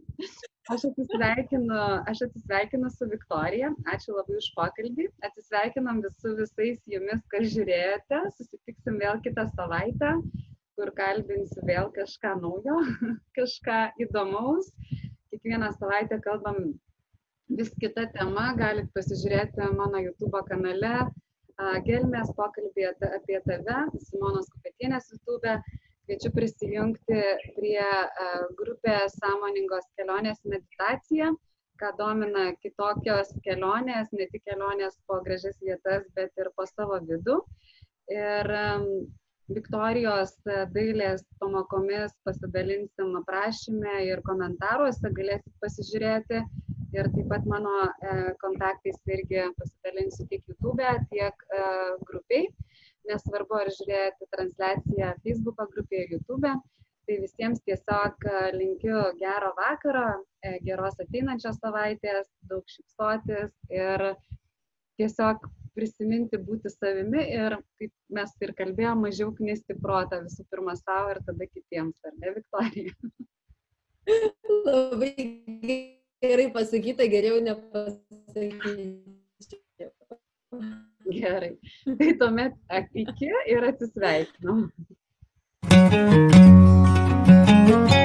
aš atsisveikinu, aš atsisveikinu su Viktorija, ačiū labai už pokalbį, atsisveikinam visu visais jumis, kas žiūrėjote, susitiksim vėl kitą savaitę kur kalbinsiu vėl kažką naujo, kažką įdomaus. Kiekvieną savaitę kalbam vis kita tema, galite pasižiūrėti mano YouTube kanale Gelmės pokalbį apie tave, Simonos Kupetienės YouTube. Kviečiu prisijungti prie grupės Sąmoningos kelionės meditacija, ką domina kitokios kelionės, ne tik kelionės po gražias vietas, bet ir po savo vidų. Ir Viktorijos dailės pamokomis pasidalinsim aprašymę ir komentaruose, galėsit pasižiūrėti ir taip pat mano e, kontaktais irgi pasidalinsiu tiek YouTube, tiek e, grupiai, nesvarbu ar žiūrėti transliaciją Facebook grupėje, YouTube. Tai visiems tiesiog e, linkiu gero vakaro, geros ateinančios savaitės, daug šipsotis ir tiesiog prisiminti būti savimi ir, kaip mes ir kalbėjome, mažiau knisti protą visų pirma savo ir tada kitiems, ar ne, Viktorija? Labai gerai pasakyta, geriau nepasakyti. Gerai. Tai tuomet iki ir atsisveikinam. thank you